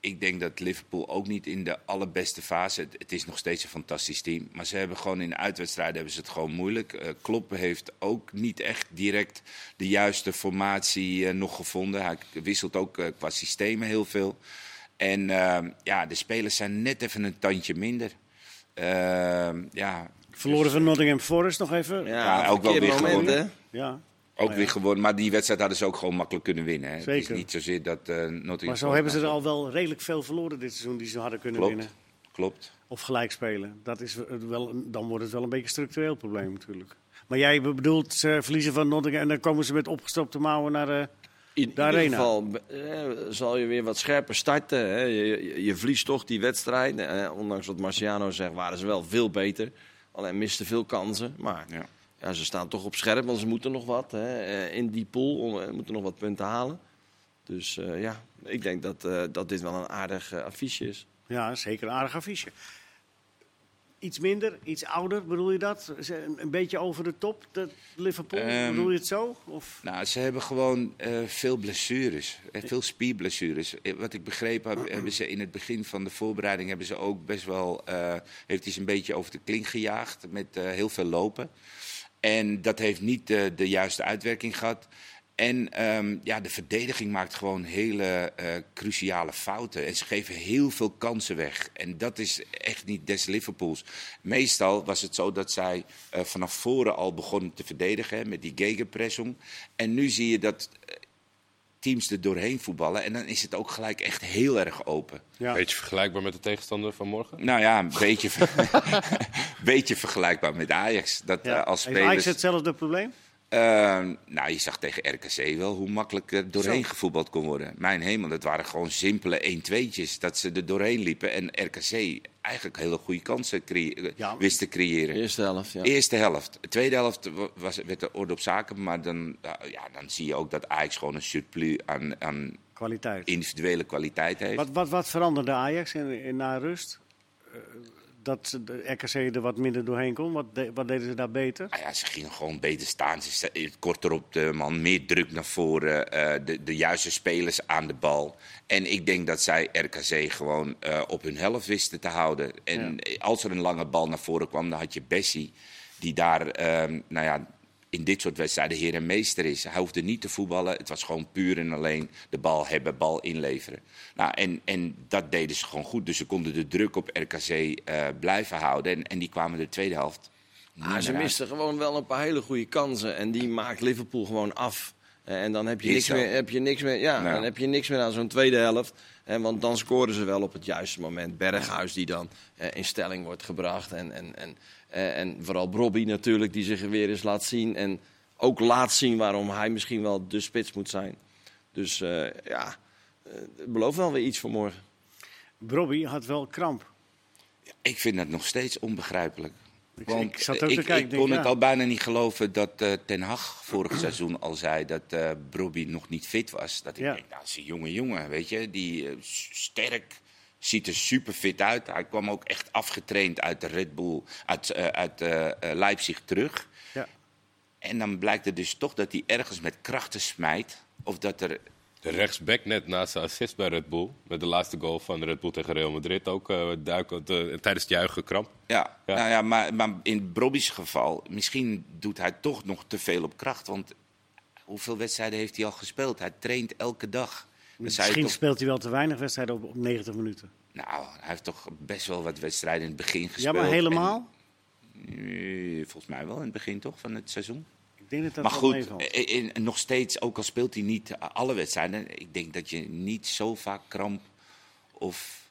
ik denk dat Liverpool ook niet in de allerbeste fase... Het, het, is nog steeds een fantastisch team. Maar ze hebben gewoon in de uitwedstrijden hebben ze het gewoon moeilijk. Uh, Klopp heeft ook niet echt direct de juiste formatie nog gevonden. Hij wisselt ook qua systemen heel veel. En uh, ja, de spelers zijn net even een tandje minder. Uh, ja, Verloren dus, van Nottingham Forest nog even. Ja, ja ook wel weer gewonnen. Ja. Ook oh, weer gewonnen. Maar die wedstrijd hadden ze ook gewoon makkelijk kunnen winnen. Hè. Zeker. Het is niet zozeer dat uh, Nottingham Maar zo hebben ze er al wel redelijk veel verloren dit seizoen die ze hadden kunnen Klopt. winnen. Klopt. Of gelijk spelen. Dat is wel, dan wordt het wel een beetje een structureel probleem natuurlijk. Maar jij bedoelt, ze verliezen van Nottingham en dan komen ze met opgestopte mouwen naar de... In ieder geval eh, zal je weer wat scherper starten. Hè. Je, je, verliest toch die wedstrijd. Eh, ondanks wat Marciano zegt, waren ze wel veel beter. Alleen misten veel kansen. Maar ja. ja ze staan toch op scherp, want ze moeten nog wat hè, eh, in die pool. Ze moeten nog wat punten halen. Dus uh, ja, ik denk dat, uh, dat dit wel een aardig uh, affiche is. Ja, zeker een aardig affiche. Iets minder, iets ouder, bedoel je dat? Een beetje over de top, de Liverpool, um, bedoel je het zo? Of? Nou, ze hebben gewoon uh, veel blessures, veel spierblessures. Eh, wat ik begrepen heb, hebben ze in het begin van de voorbereiding... hebben ze ook best wel, uh, heeft hij ze een beetje over de kling gejaagd met uh, heel veel lopen. En dat heeft niet de juiste uitwerking gehad. En um, ja, de verdediging maakt gewoon hele uh, cruciale fouten. En ze geven heel veel kansen weg. En dat is echt niet des Liverpools. Meestal was het zo dat zij uh, vanaf voren al begonnen te verdedigen hè, met die gegenpressing. En nu zie je dat uh, teams er doorheen voetballen. En dan is het ook gelijk echt heel erg open. Ja. Beetje vergelijkbaar met de tegenstander van morgen? Nou ja, een beetje, beetje vergelijkbaar met Ajax. Dat, ja. als spelers... Ajax hetzelfde probleem? Uh, nou, je zag tegen RKC wel hoe makkelijk er doorheen Zo. gevoetbald kon worden. Mijn hemel, dat waren gewoon simpele 1-2'tjes. Dat ze er doorheen liepen. En RKC eigenlijk hele goede kansen crea ja. wist te creëren. Eerste helft, ja. Eerste helft. Tweede helft was, werd de orde op zaken. Maar dan, ja, dan zie je ook dat Ajax gewoon een surplus aan, aan kwaliteit. individuele kwaliteit heeft. Wat, wat, wat veranderde Ajax in, in, na rust? Uh, dat de RKC er wat minder doorheen kon? Wat, de, wat deden ze daar beter? Ah ja, ze gingen gewoon beter staan. Ze korter op de man, meer druk naar voren. Uh, de, de juiste spelers aan de bal. En ik denk dat zij RKC gewoon uh, op hun helft wisten te houden. En ja. als er een lange bal naar voren kwam, dan had je Bessie. Die daar, uh, nou ja, in dit soort wedstrijden heer en meester is. Hij hoefde niet te voetballen. Het was gewoon puur en alleen de bal hebben, bal inleveren. Nou, en, en dat deden ze gewoon goed. Dus ze konden de druk op RKC uh, blijven houden. En, en die kwamen de tweede helft. Ah, ze misten gewoon wel een paar hele goede kansen. En die maakt Liverpool gewoon af. En dan heb je, niks meer, heb je niks meer. Ja, nou. dan heb je niks meer aan zo'n tweede helft. En want dan scoren ze wel op het juiste moment. Berghuis die dan uh, in stelling wordt gebracht. En, en, en, uh, en vooral Brobby natuurlijk, die zich weer eens laat zien. En ook laat zien waarom hij misschien wel de spits moet zijn. Dus uh, ja, het belooft wel weer iets voor morgen. Brobby had wel kramp. Ik vind dat nog steeds onbegrijpelijk. Ik, Want ik, zat ook ik, te kijken, ik kon denk, het ja. al bijna niet geloven dat uh, Ten Hag vorig seizoen al zei dat uh, Brobby nog niet fit was. Dat ik ja. denk, nou, dat is een jonge jongen, weet je. Die uh, sterk, ziet er super fit uit. Hij kwam ook echt afgetraind uit de Red Bull, uit, uit Leipzig terug. Ja. En dan blijkt het dus toch dat hij ergens met krachten smijt. Of dat er de rechtsback net naast de assist bij Red Bull. Met de laatste goal van Red Bull tegen Real Madrid ook uh, duiken, uh, tijdens het juichen kramp. Ja, ja. Nou ja maar, maar in Brobby's geval, misschien doet hij toch nog te veel op kracht. Want hoeveel wedstrijden heeft hij al gespeeld? Hij traint elke dag. Misschien toch... speelt hij wel te weinig wedstrijden op, op 90 minuten. Nou, hij heeft toch best wel wat wedstrijden in het begin gespeeld. Ja, maar helemaal? En, volgens mij wel in het begin toch van het seizoen. Dat dat maar goed, in, nog steeds, ook al speelt hij niet alle wedstrijden, ik denk dat je niet zo vaak kramp of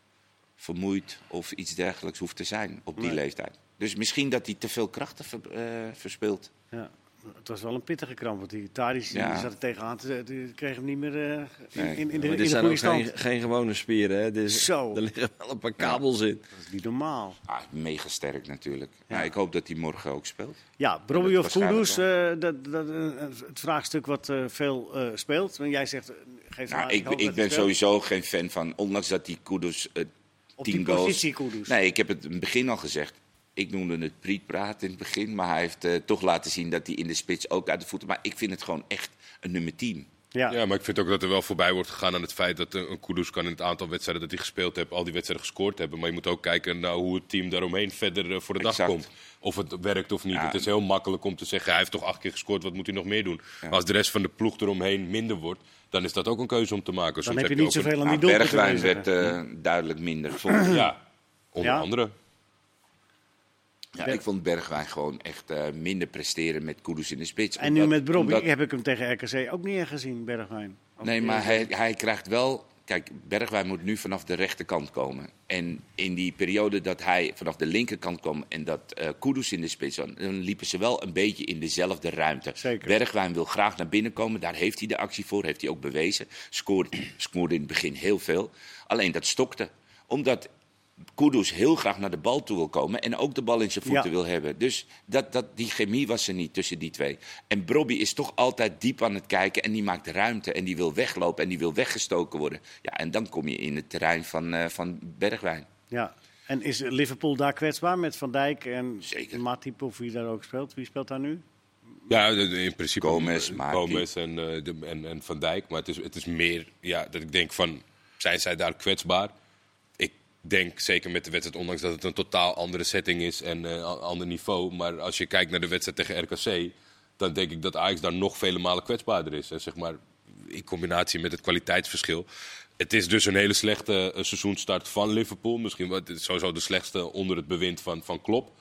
vermoeid of iets dergelijks hoeft te zijn op die leeftijd. Dus misschien dat hij te veel krachten ver, uh, verspeelt. Ja. Het was wel een pittige kramp, want die Tadic ja. zat er tegenaan. Die kreeg hem niet meer uh, in, nee. in, in, de, in de goede stand. Geen, geen, gewone spieren, hè? Dus Zo. Er liggen wel een paar kabels ja. in. Dat is niet normaal. Ah, mega sterk natuurlijk. Ja. ik hoop dat hij morgen ook speelt. Ja, Brobbey of Kudus, uh, dat, dat, uh, het vraagstuk wat uh, veel speelt. En jij zegt, geef nou, ik, ik, ik ben sowieso geen fan van, ondanks dat die Kudus tien goals... Nee, ik heb het in het begin al gezegd ik noemde het prietpraat in het begin, maar hij heeft uh, toch laten zien dat hij in de spits ook uit de voeten. Maar ik vind het gewoon echt een nummer 10. Ja. ja, maar ik vind ook dat er wel voorbij wordt gegaan aan het feit dat een Kudus kan in het aantal wedstrijden dat hij gespeeld heeft, al die wedstrijden gescoord hebben. Maar je moet ook kijken naar hoe het team daaromheen verder uh, voor de exact. dag komt. Of het werkt of niet. Ja. Het is heel makkelijk om te zeggen, hij heeft toch acht keer gescoord, wat moet hij nog meer doen? Ja. Maar als de rest van de ploeg eromheen minder wordt, dan is dat ook een keuze om te maken. Dan Soms heb je niet zoveel aan die doelpunten. Bergwijn werd uh, duidelijk minder. Ja, onder andere. Ja, ik vond Bergwijn gewoon echt uh, minder presteren met Kudus in de spits. En nu met omdat... heb ik hem tegen RKC ook niet gezien, Bergwijn. nee, maar hij, hij krijgt wel... Kijk, Bergwijn moet nu vanaf de rechterkant komen. En in die periode dat hij vanaf de linkerkant kwam en dat uh, Kudus in de spits dan liepen ze wel een beetje in dezelfde ruimte. Zeker. Bergwijn wil graag naar binnen komen, daar heeft hij de actie voor, heeft hij ook bewezen. Scoorde, scoorde in het begin heel veel. Alleen dat stokte omdat Kudus heel graag naar de bal toe wil komen en ook de bal in zijn voeten ja. wil hebben. Dus dat, dat, die chemie was er niet tussen die twee. En Brobby is toch altijd diep aan het kijken en die maakt ruimte en die wil weglopen en die wil weggestoken worden. Ja, en dan kom je in het terrein van, uh, van Bergwijn. Ja, en is Liverpool daar kwetsbaar met Van Dijk en Zeker. Matip of wie daar ook speelt? Wie speelt daar nu? Ja, in principe Gomez, Gomez en, uh, de, en, en Van Dijk. Maar het is, het is meer ja, dat ik denk van, zijn zij daar kwetsbaar? Denk, zeker met de wedstrijd, ondanks dat het een totaal andere setting is en een uh, ander niveau. Maar als je kijkt naar de wedstrijd tegen RKC, dan denk ik dat Ajax daar nog vele malen kwetsbaarder is. En zeg maar, in combinatie met het kwaliteitsverschil. Het is dus een hele slechte uh, seizoenstart van Liverpool. Misschien wel, sowieso de slechtste onder het bewind van, van Klopp.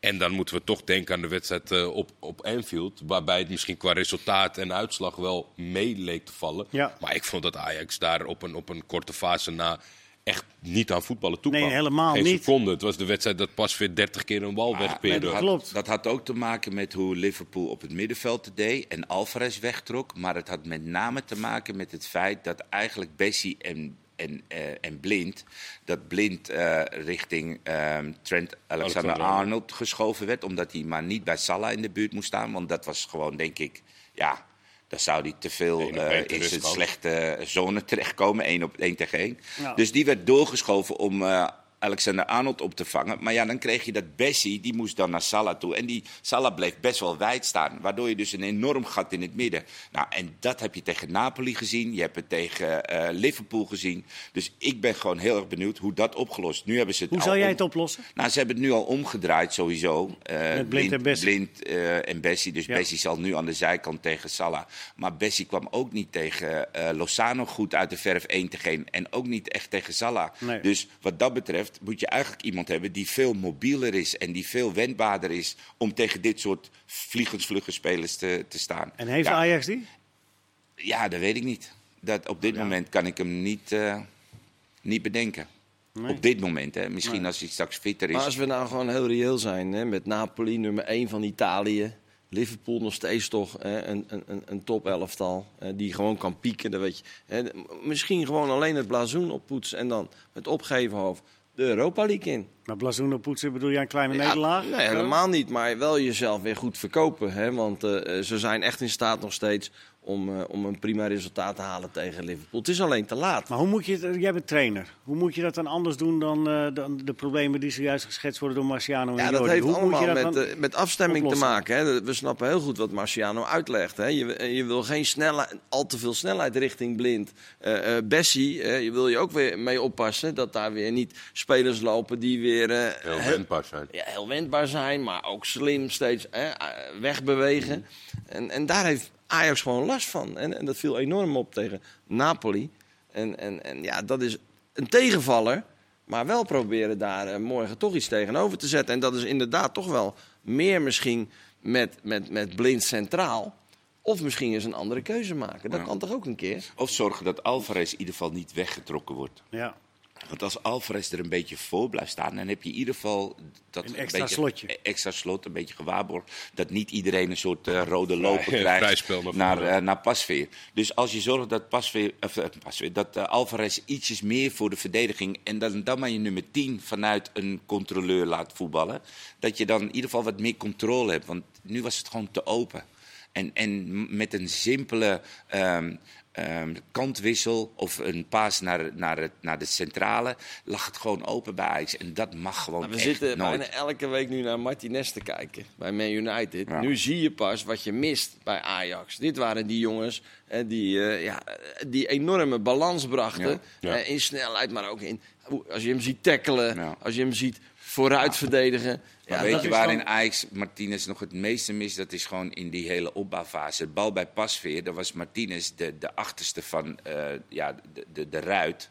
En dan moeten we toch denken aan de wedstrijd uh, op, op Anfield. Waarbij het misschien qua resultaat en uitslag wel mee leek te vallen. Ja. Maar ik vond dat Ajax daar op een, op een korte fase na echt niet aan voetballen toe Nee, helemaal Geen niet. seconde. Het was de wedstrijd dat pas weer 30 keer een bal wegpeerde. dat, klopt. dat had ook te maken met hoe Liverpool op het middenveld het deed en Alvarez wegtrok. Maar het had met name te maken met het feit dat eigenlijk Bessie en en, uh, en Blind, dat Blind uh, richting uh, Trent Alexander-Arnold geschoven werd, omdat hij maar niet bij Salah in de buurt moest staan. Want dat was gewoon, denk ik, ja, dan zou hij te veel uh, in zijn slechte zone terechtkomen, één op één tegen één. Ja. Dus die werd doorgeschoven om uh, Alexander Arnold op te vangen. Maar ja, dan kreeg je dat Bessie, die moest dan naar Salah toe. En die Salah bleef best wel wijd staan, waardoor je dus een enorm gat in het midden. Nou, en dat heb je tegen Napoli gezien, je hebt het tegen uh, Liverpool gezien. Dus ik ben gewoon heel erg benieuwd hoe dat opgelost. Nu hebben ze het hoe zou jij het oplossen? Nou, ze hebben het nu al omgedraaid sowieso. Uh, Met Blind en Bessie. Blind, uh, en Bessie. Dus ja. Bessie zal nu aan de zijkant tegen Salah. Maar Bessie kwam ook niet tegen Lozano goed uit de verf 1 tegen 1. En ook niet echt tegen Salah. Nee. Dus wat dat betreft moet je eigenlijk iemand hebben die veel mobieler is en die veel wendbaarder is om tegen dit soort vliegensvlugge spelers te, te staan. En heeft ja. Ajax die? Ja, dat weet ik niet. Dat, op dit ja. moment kan ik hem niet, uh, niet bedenken. Nee. Op dit moment, hè. misschien nee. als hij straks fitter is. Maar als we nou gewoon heel reëel zijn, hè, met Napoli nummer 1 van Italië. Liverpool nog steeds toch hè, een, een, een top elftal hè, die gewoon kan pieken. Dat weet je. Hè, misschien gewoon alleen het blazoen oppoetsen en dan met opgeven hoofd de Europa League in. Maar blazoen oppoetsen bedoel jij een kleine ja, nederlaag? Nee, helemaal niet. Maar wel jezelf weer goed verkopen. Hè? Want uh, ze zijn echt in staat nog steeds om, uh, om een prima resultaat te halen tegen Liverpool. Het is alleen te laat. Maar hoe moet je het, jij bent trainer. Hoe moet je dat dan anders doen dan, uh, dan de problemen die zojuist geschetst worden door Marciano en Ja, dat Jordi? heeft hoe allemaal moet je met, uh, met afstemming oplossen? te maken. Hè? We snappen heel goed wat Marciano uitlegt. Hè? Je, je wil geen snelheid, al te veel snelheid richting blind. Uh, Bessie, je wil je ook weer mee oppassen dat daar weer niet spelers lopen die weer... heel wendbaar zijn. Ja, heel wendbaar zijn, maar ook slim steeds wegbewegen. Mm. En, en daar heeft Ajax gewoon last van. En, en dat viel enorm op tegen Napoli. En, en, en ja, dat is een tegenvaller. Maar wel proberen daar uh, morgen toch iets tegenover te zetten. En dat is inderdaad toch wel meer misschien met, met, met blind centraal. Of misschien eens een andere keuze maken. Dat ja. kan toch ook een keer? Of zorgen dat Alvarez in ieder geval niet weggetrokken wordt. Ja. Want als Alvarez er een beetje voor blijft staan, dan heb je in ieder geval dat een extra beetje, slotje. extra slot, een beetje gewaarborgd. Dat niet iedereen een soort uh, rode loper krijgt naar, uh, naar Pasveer. Dus als je zorgt dat, Pasveer, of, uh, Pasveer, dat Alvarez ietsjes meer voor de verdediging en dan, dan maar je nummer 10 vanuit een controleur laat voetballen, dat je dan in ieder geval wat meer controle hebt. Want nu was het gewoon te open. En, en met een simpele um, um, kantwissel of een paas naar, naar, het, naar de centrale lag het gewoon open bij Ajax. En dat mag gewoon maar we echt zitten nooit. bijna elke week nu naar Martinez te kijken bij Man United. Ja. Nu zie je pas wat je mist bij Ajax. Dit waren die jongens eh, die, uh, ja, die enorme balans brachten. Ja. Uh, in snelheid, maar ook in... Als je hem ziet tackelen, als je hem ziet vooruit verdedigen. Maar weet je waarin dan... Ajax Martinez nog het meeste mist? Dat is gewoon in die hele opbouwfase. Het bal bij Pasveer, daar was Martinez de, de achterste van uh, ja, de, de, de ruit.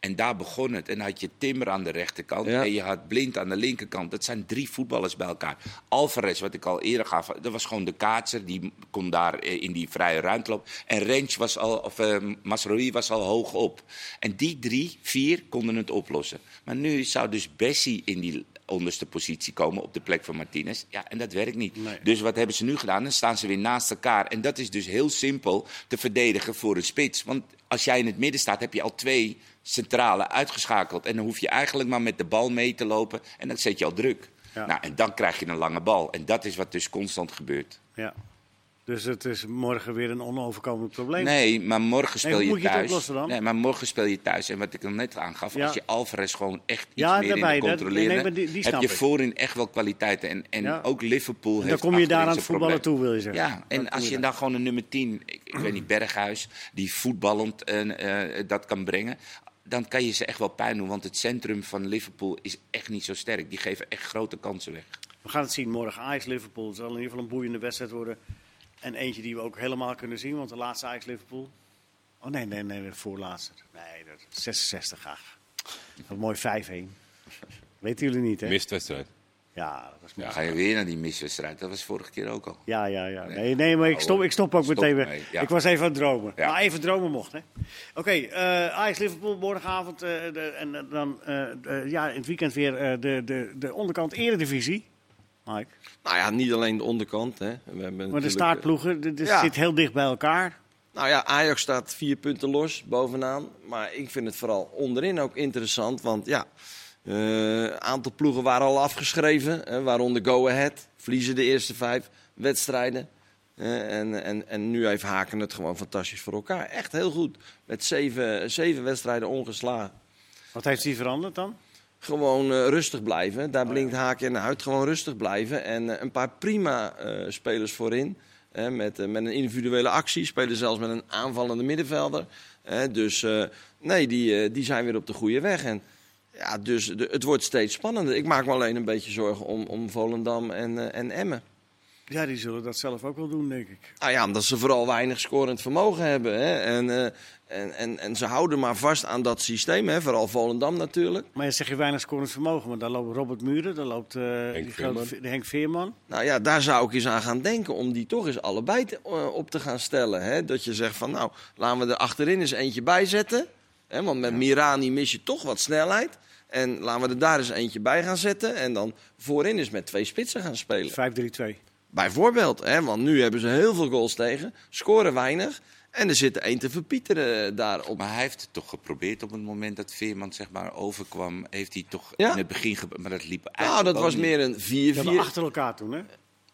En daar begon het. En dan had je Timmer aan de rechterkant ja. en je had Blind aan de linkerkant. Dat zijn drie voetballers bij elkaar. Alvarez, wat ik al eerder gaf, dat was gewoon de kaatser. Die kon daar in die vrije ruimte lopen. En Rens was al, of uh, Masroi was al hoog op. En die drie, vier konden het oplossen. Maar nu zou dus Bessie in die onderste positie komen op de plek van Martinez. Ja, en dat werkt niet. Nee. Dus wat hebben ze nu gedaan? Dan staan ze weer naast elkaar. En dat is dus heel simpel te verdedigen voor een spits. Want als jij in het midden staat, heb je al twee centrale uitgeschakeld. En dan hoef je eigenlijk maar met de bal mee te lopen. En dan zet je al druk. Ja. Nou, en dan krijg je een lange bal. En dat is wat dus constant gebeurt. Ja. Dus het is morgen weer een onoverkomelijk probleem. Nee, maar morgen speel nee, je, moet je thuis. Dan? Nee, maar morgen speel je thuis. En wat ik dan net aangaf, Ja. als je Alvarez gewoon echt iets Ja, meer daarbij, in controleren, nee, die- die heb je ik. voorin echt wel kwaliteiten. En, en Ja. ook Liverpool En heeft dan kom je daar aan het voetballen toe, wil je zeggen. Ja, en Dat als je dan gewoon een nummer 10, ik, ik weet niet, Berghuis, die voetballend eh, eh, dat kan brengen. Dan kan je ze echt wel pijn doen, want het centrum van Liverpool is echt niet zo sterk. Die geven echt grote kansen weg. We gaan het zien morgen. Ajax-Liverpool. Het zal in ieder geval een boeiende wedstrijd worden. En eentje die we ook helemaal kunnen zien. Want de laatste Ajax-Liverpool... Oh nee, nee, nee, de voorlaatste. Nee, dat is 66 graag. Wat mooi 5-1. Weten jullie niet, hè? Mistwedstrijd. Ja, dat was mooi. Dan ga je weer naar die miswedstrijd. Dat was vorige keer ook al. Ja, ja, ja. Nee, nee maar ik stop, ik stop ook Stop meteen mee, ja. Ik was even aan het dromen. Ja. Maar even dromen mocht, hè. Oké, eh Ajax-Liverpool morgenavond. eh, de, en eh, dan ja, in het weekend weer eh, de, de, de onderkant eredivisie. Mike. Nou ja, niet alleen de onderkant. Hè. We hebben Maar de natuurlijk, staartploegen, dit ja. zit heel dicht bij elkaar. eh, Nou ja, Ajax staat vier punten los bovenaan. Maar ik vind het vooral onderin ook interessant. Want ja, een aantal ploegen waren al afgeschreven. Hè, waaronder Go Ahead. Verliezen de eerste vijf wedstrijden. Eh, en, en, en nu heeft Haken het gewoon fantastisch voor elkaar. Echt heel goed. Met zeven, zeven wedstrijden ongeslagen. Wat heeft die veranderd dan? Gewoon eh, rustig blijven. Daar blinkt Haken uit. Gewoon rustig blijven. En eh, een paar prima eh, spelers voorin. Hè, met, met een individuele actie. Spelen zelfs met een aanvallende middenvelder. Hè, dus nee, die, die zijn weer op de goede weg. En ja, dus de, het wordt steeds spannender. Ik maak me alleen een beetje zorgen om, om Volendam en, en Emmen. Ja, die zullen dat zelf ook wel doen, denk ik. Nou ja, omdat ze vooral weinig scorend vermogen hebben. Hè. En, eh, en, en, en ze houden maar vast aan dat systeem. Hè. Vooral Volendam natuurlijk. Maar je zeg je weinig scorend vermogen. Maar daar loopt Robert Muren, daar loopt eh, die Veerman. grote, Henk Veerman. Nou ja, daar zou ik eens aan gaan denken om die toch eens allebei te- eh, op te gaan stellen. Hè? Dat je zegt van nou, laten we er achterin eens eentje bij zetten. Hè? Want met Mirani mis je toch wat snelheid. En laten we er daar eens eentje bij gaan zetten. En dan voorin eens met twee spitsen gaan spelen. 5-3-2. Bijvoorbeeld, hè? want nu hebben ze heel veel goals tegen, scoren weinig. En er zit één te verpieteren daarop. Maar hij heeft het toch geprobeerd op het moment dat Veerman zeg maar overkwam. Heeft hij toch Ja. in het begin... Maar dat liep Nou, eigenlijk dat ook was niet. meer een Die hebben 4-4. achter elkaar toen, hè?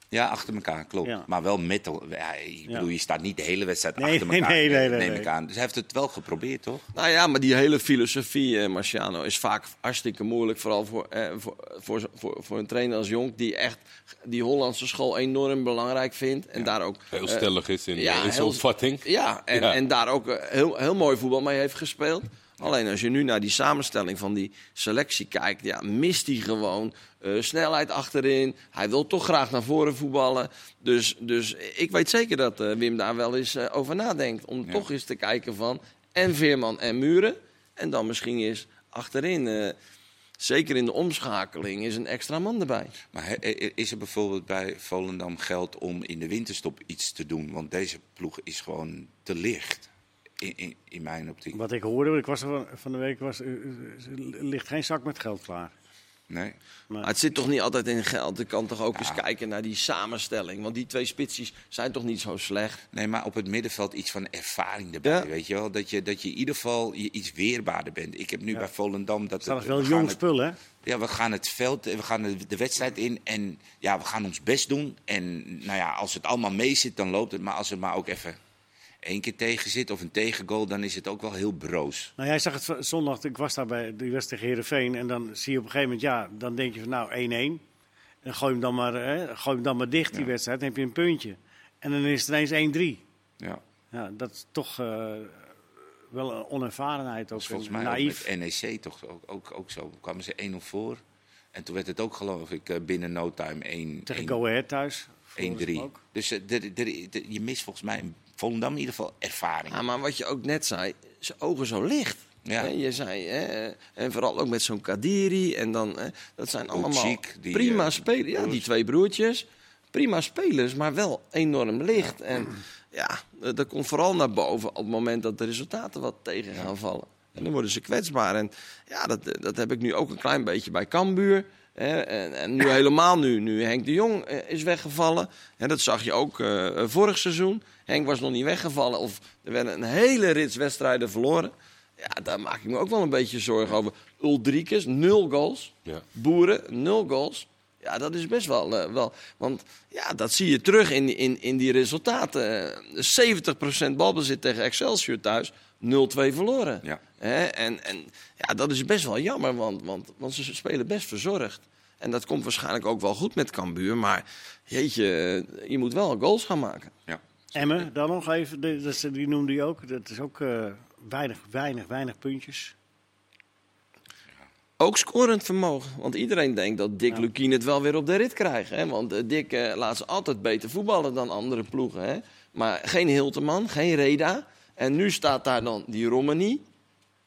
Ja, achter elkaar, klopt. Ja. Maar wel met... Ja, ik bedoel, je staat niet de hele wedstrijd Nee, achter elkaar. nee, nee, nee, neem nee. ik aan. Dus hij heeft het wel geprobeerd, toch? Nou ja, maar die hele filosofie, eh, Marciano, is vaak hartstikke moeilijk. Vooral voor, eh, voor, voor, voor, voor een trainer als Jonk, die echt die Hollandse school enorm belangrijk vindt. En daar ook Heel eh, stellig is in, ja, in zijn opvatting. Ja, en, Ja. en daar ook eh, heel, heel mooi voetbal mee heeft gespeeld. Alleen als je nu naar die samenstelling van die selectie kijkt, ja, mist hij gewoon eh, snelheid achterin. Hij wil toch graag naar voren voetballen. Dus, dus ik weet zeker dat eh, Wim daar wel eens eh, over nadenkt. Om Ja. toch eens te kijken van en Veerman en Muren. En dan misschien eens achterin, zeker in de omschakeling, is een extra man erbij. Maar is er bijvoorbeeld bij Volendam geld om in de winterstop iets te doen? Want deze ploeg is gewoon te licht. In, in, in mijn optiek. Wat ik hoorde, ik was er van de week, was, er ligt geen zak met geld klaar. Nee. Maar het zit toch niet altijd in geld. Je kan toch ook eens kijken naar die samenstelling. Want die twee spitsjes zijn toch niet zo slecht. Nee, maar op het middenveld iets van ervaring erbij. Weet je wel? Dat je, dat je in ieder geval je iets weerbaarder bent. Ik heb nu bij Volendam... Dat, dat is wel jong spul, hè? Ja, we gaan het veld, we gaan de, wedstrijd in en ja, we gaan ons best doen. En nou ja, als het allemaal mee zit, dan loopt het. Maar als het maar ook even één keer tegen zit of een tegengoal, dan is het ook wel heel broos. Nou, jij zag het zondag, ik was daar bij de wedstrijd tegen Heerenveen. En dan zie je op een gegeven moment, ja, dan denk je van nou 1-1. En gooi hem dan maar, hè, gooi hem dan maar dicht, die wedstrijd. Dan heb je een puntje. En dan is het ineens 1-3. Ja. ja. Dat is toch uh, wel een onervarenheid. Ook, volgens mij naïef. NEC toch ook, ook, ook zo. Kwamen ze 1-0 voor. En toen werd het ook, geloof ik, eh, binnen no time 1 Tegen Go Ahead thuis. 1-3. Dus uh, je mist volgens mij Volendam in ieder geval ervaring. Ja, maar wat je ook net zei, zijn ogen zo licht. Ja. je zei, hè, en vooral ook met zo'n Kadiri. En dan, hè, dat zijn allemaal die, prima uh, spelers. Ja, die twee broertjes. Prima spelers, maar wel enorm licht. En ja, dat komt vooral naar boven op het moment dat de resultaten wat tegen gaan vallen. En dan worden ze kwetsbaar. En ja, dat, dat heb ik nu ook een klein beetje bij Cambuur. En, en, nu helemaal nu, nu Henk de Jong eh, is weggevallen. En dat zag je ook uh, vorig seizoen. Henk was nog niet weggevallen of er werden een hele rits wedstrijden verloren. Ja, daar maak ik me ook wel een beetje zorgen over. Ulrikes, nul goals. Ja. Boeren, nul goals. Ja, dat is best wel, uh, wel. Want ja, dat zie je terug in, in, in die resultaten. Uh, 70% balbezit tegen Excelsior thuis. 0-2 verloren. Ja. En, en ja, dat is best wel jammer, want, want, want ze spelen best verzorgd. En dat komt waarschijnlijk ook wel goed met Cambuur. Maar jeetje, je moet wel goals gaan maken. Ja. Emmen, dan nog even, die noemde je ook. Dat is ook uh, weinig, weinig, weinig puntjes. Ook scorend vermogen. Want iedereen denkt dat Dick ja. Lukien het wel weer op de rit krijgt. Hè? Want uh, Dick uh, laat ze altijd beter voetballen dan andere ploegen. Hè? Maar geen Hilteman, geen Reda. En nu staat daar dan die Romani.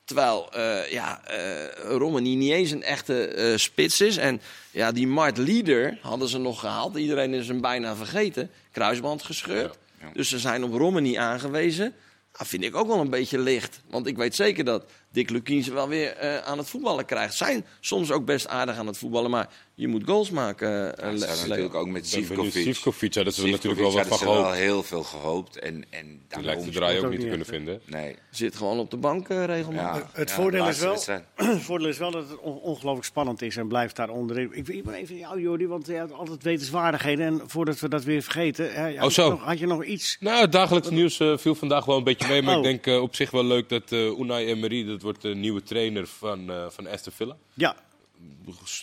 Terwijl uh, ja, uh, Romani niet eens een echte uh, spits is. En ja, die Mart Leader hadden ze nog gehaald. Iedereen is hem bijna vergeten. Kruisband gescheurd. Ja, ja. Dus ze zijn op Romani aangewezen. Dat vind ik ook wel een beetje licht. Want ik weet zeker dat Dick Lukien ze wel weer uh, aan het voetballen krijgt. Zijn soms ook best aardig aan het voetballen, maar je moet goals maken. Uh, ja, natuurlijk ook met Sivkovic. Sivkovic, ja, dat is natuurlijk wel wat van gehoopt. wel heel veel gehoopt. En, en Die lijkt de draai ook niet te kunnen vinden. Nee. Zit gewoon op de bank uh, regelmatig. Ja, het, voordeel is wel, het voordeel is wel dat het ongelooflijk spannend is en blijft daar onderin. Ik wil even jou, Jordi, want je hebt altijd wetenswaardigheden. En voordat we dat weer vergeten, hè, oh, zo. Nog, had je nog iets? Nou, het dagelijks nieuws viel vandaag wel een beetje mee. Maar oh. ik denk op zich wel leuk dat Unai Emery, dat wordt de nieuwe trainer van, uh, van Aston Villa. Ja.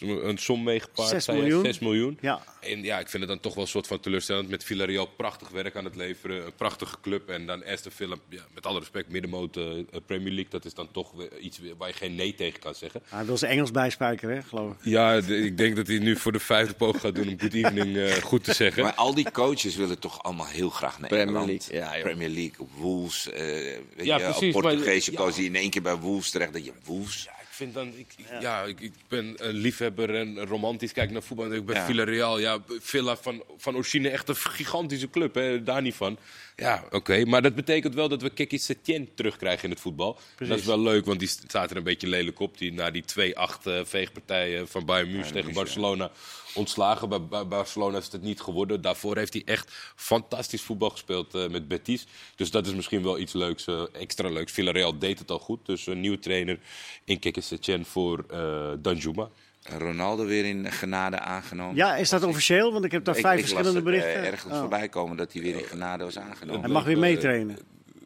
Een som meegepaard. 6 miljoen. 6 miljoen. Ja. En ja, ik vind het dan toch wel een soort van teleurstellend. Met Villarreal prachtig werk aan het leveren. Een prachtige club. En dan Aston Villa, ja, met alle respect, middenmoot uh, Premier League. Dat is dan toch iets waar je geen nee tegen kan zeggen. Hij wil ze Engels bijspijkeren, geloof ik. Ja, ik denk dat hij nu voor de vijfde poog gaat doen om good evening uh, goed te zeggen. Maar al die coaches willen toch allemaal heel graag naar Premier Engeland. League. Ja, Premier League, Wolves. Uh, weet ja, je, precies. Portugese coach die in één keer bij Wolves terecht. Dat je Wolves vind dan, ik, ja, ik, ik, ben een liefhebber en romantisch kijk naar voetbal. Ik ben ja. Villarreal, ja, Villa van, van origine echt een gigantische club, hè, daar niet van. Ja, oké, maar dat betekent wel dat we Kiki Setien terugkrijgen in het voetbal. Dat is wel leuk, want die staat er een beetje lelijk op. Die, na die 2-8 uh, veegpartijen van Bayern München tegen Barcelona ontslagen. Bij, bij, Barcelona is het niet geworden. Daarvoor heeft hij echt fantastisch voetbal gespeeld uh, met Betis. Dus dat is misschien wel iets leuks, uh, extra leuks. Villarreal deed het al goed. Dus een nieuwe trainer in Kiki Setien voor uh, Danjuma. Ronaldo weer in genade aangenomen. Ja, is dat officieel? Want ik heb daar vijf verschillende berichten. Ik ergens oh. voorbij komen dat hij weer in genade was aangenomen. Hij mag weer meetrainen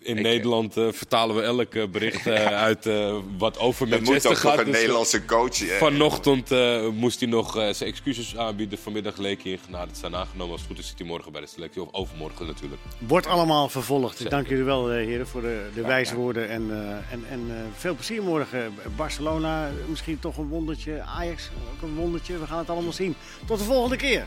in Nederland uh, vertalen we elk uh, bericht uh, uit wat over Manchester gaat. een dus, Nederlandse coach. Vanochtend moest hij nog zijn excuses aanbieden. Vanmiddag leek hij in genade zijn aangenomen. Als het goed is zit hij morgen bij de selectie. Of overmorgen natuurlijk. Wordt allemaal vervolgd. Dank jullie wel heren voor de, de wijze woorden. En, en, en veel plezier morgen. Barcelona, misschien toch een wondertje. Ajax, ook een wondertje. We gaan het allemaal zien. Tot de volgende keer.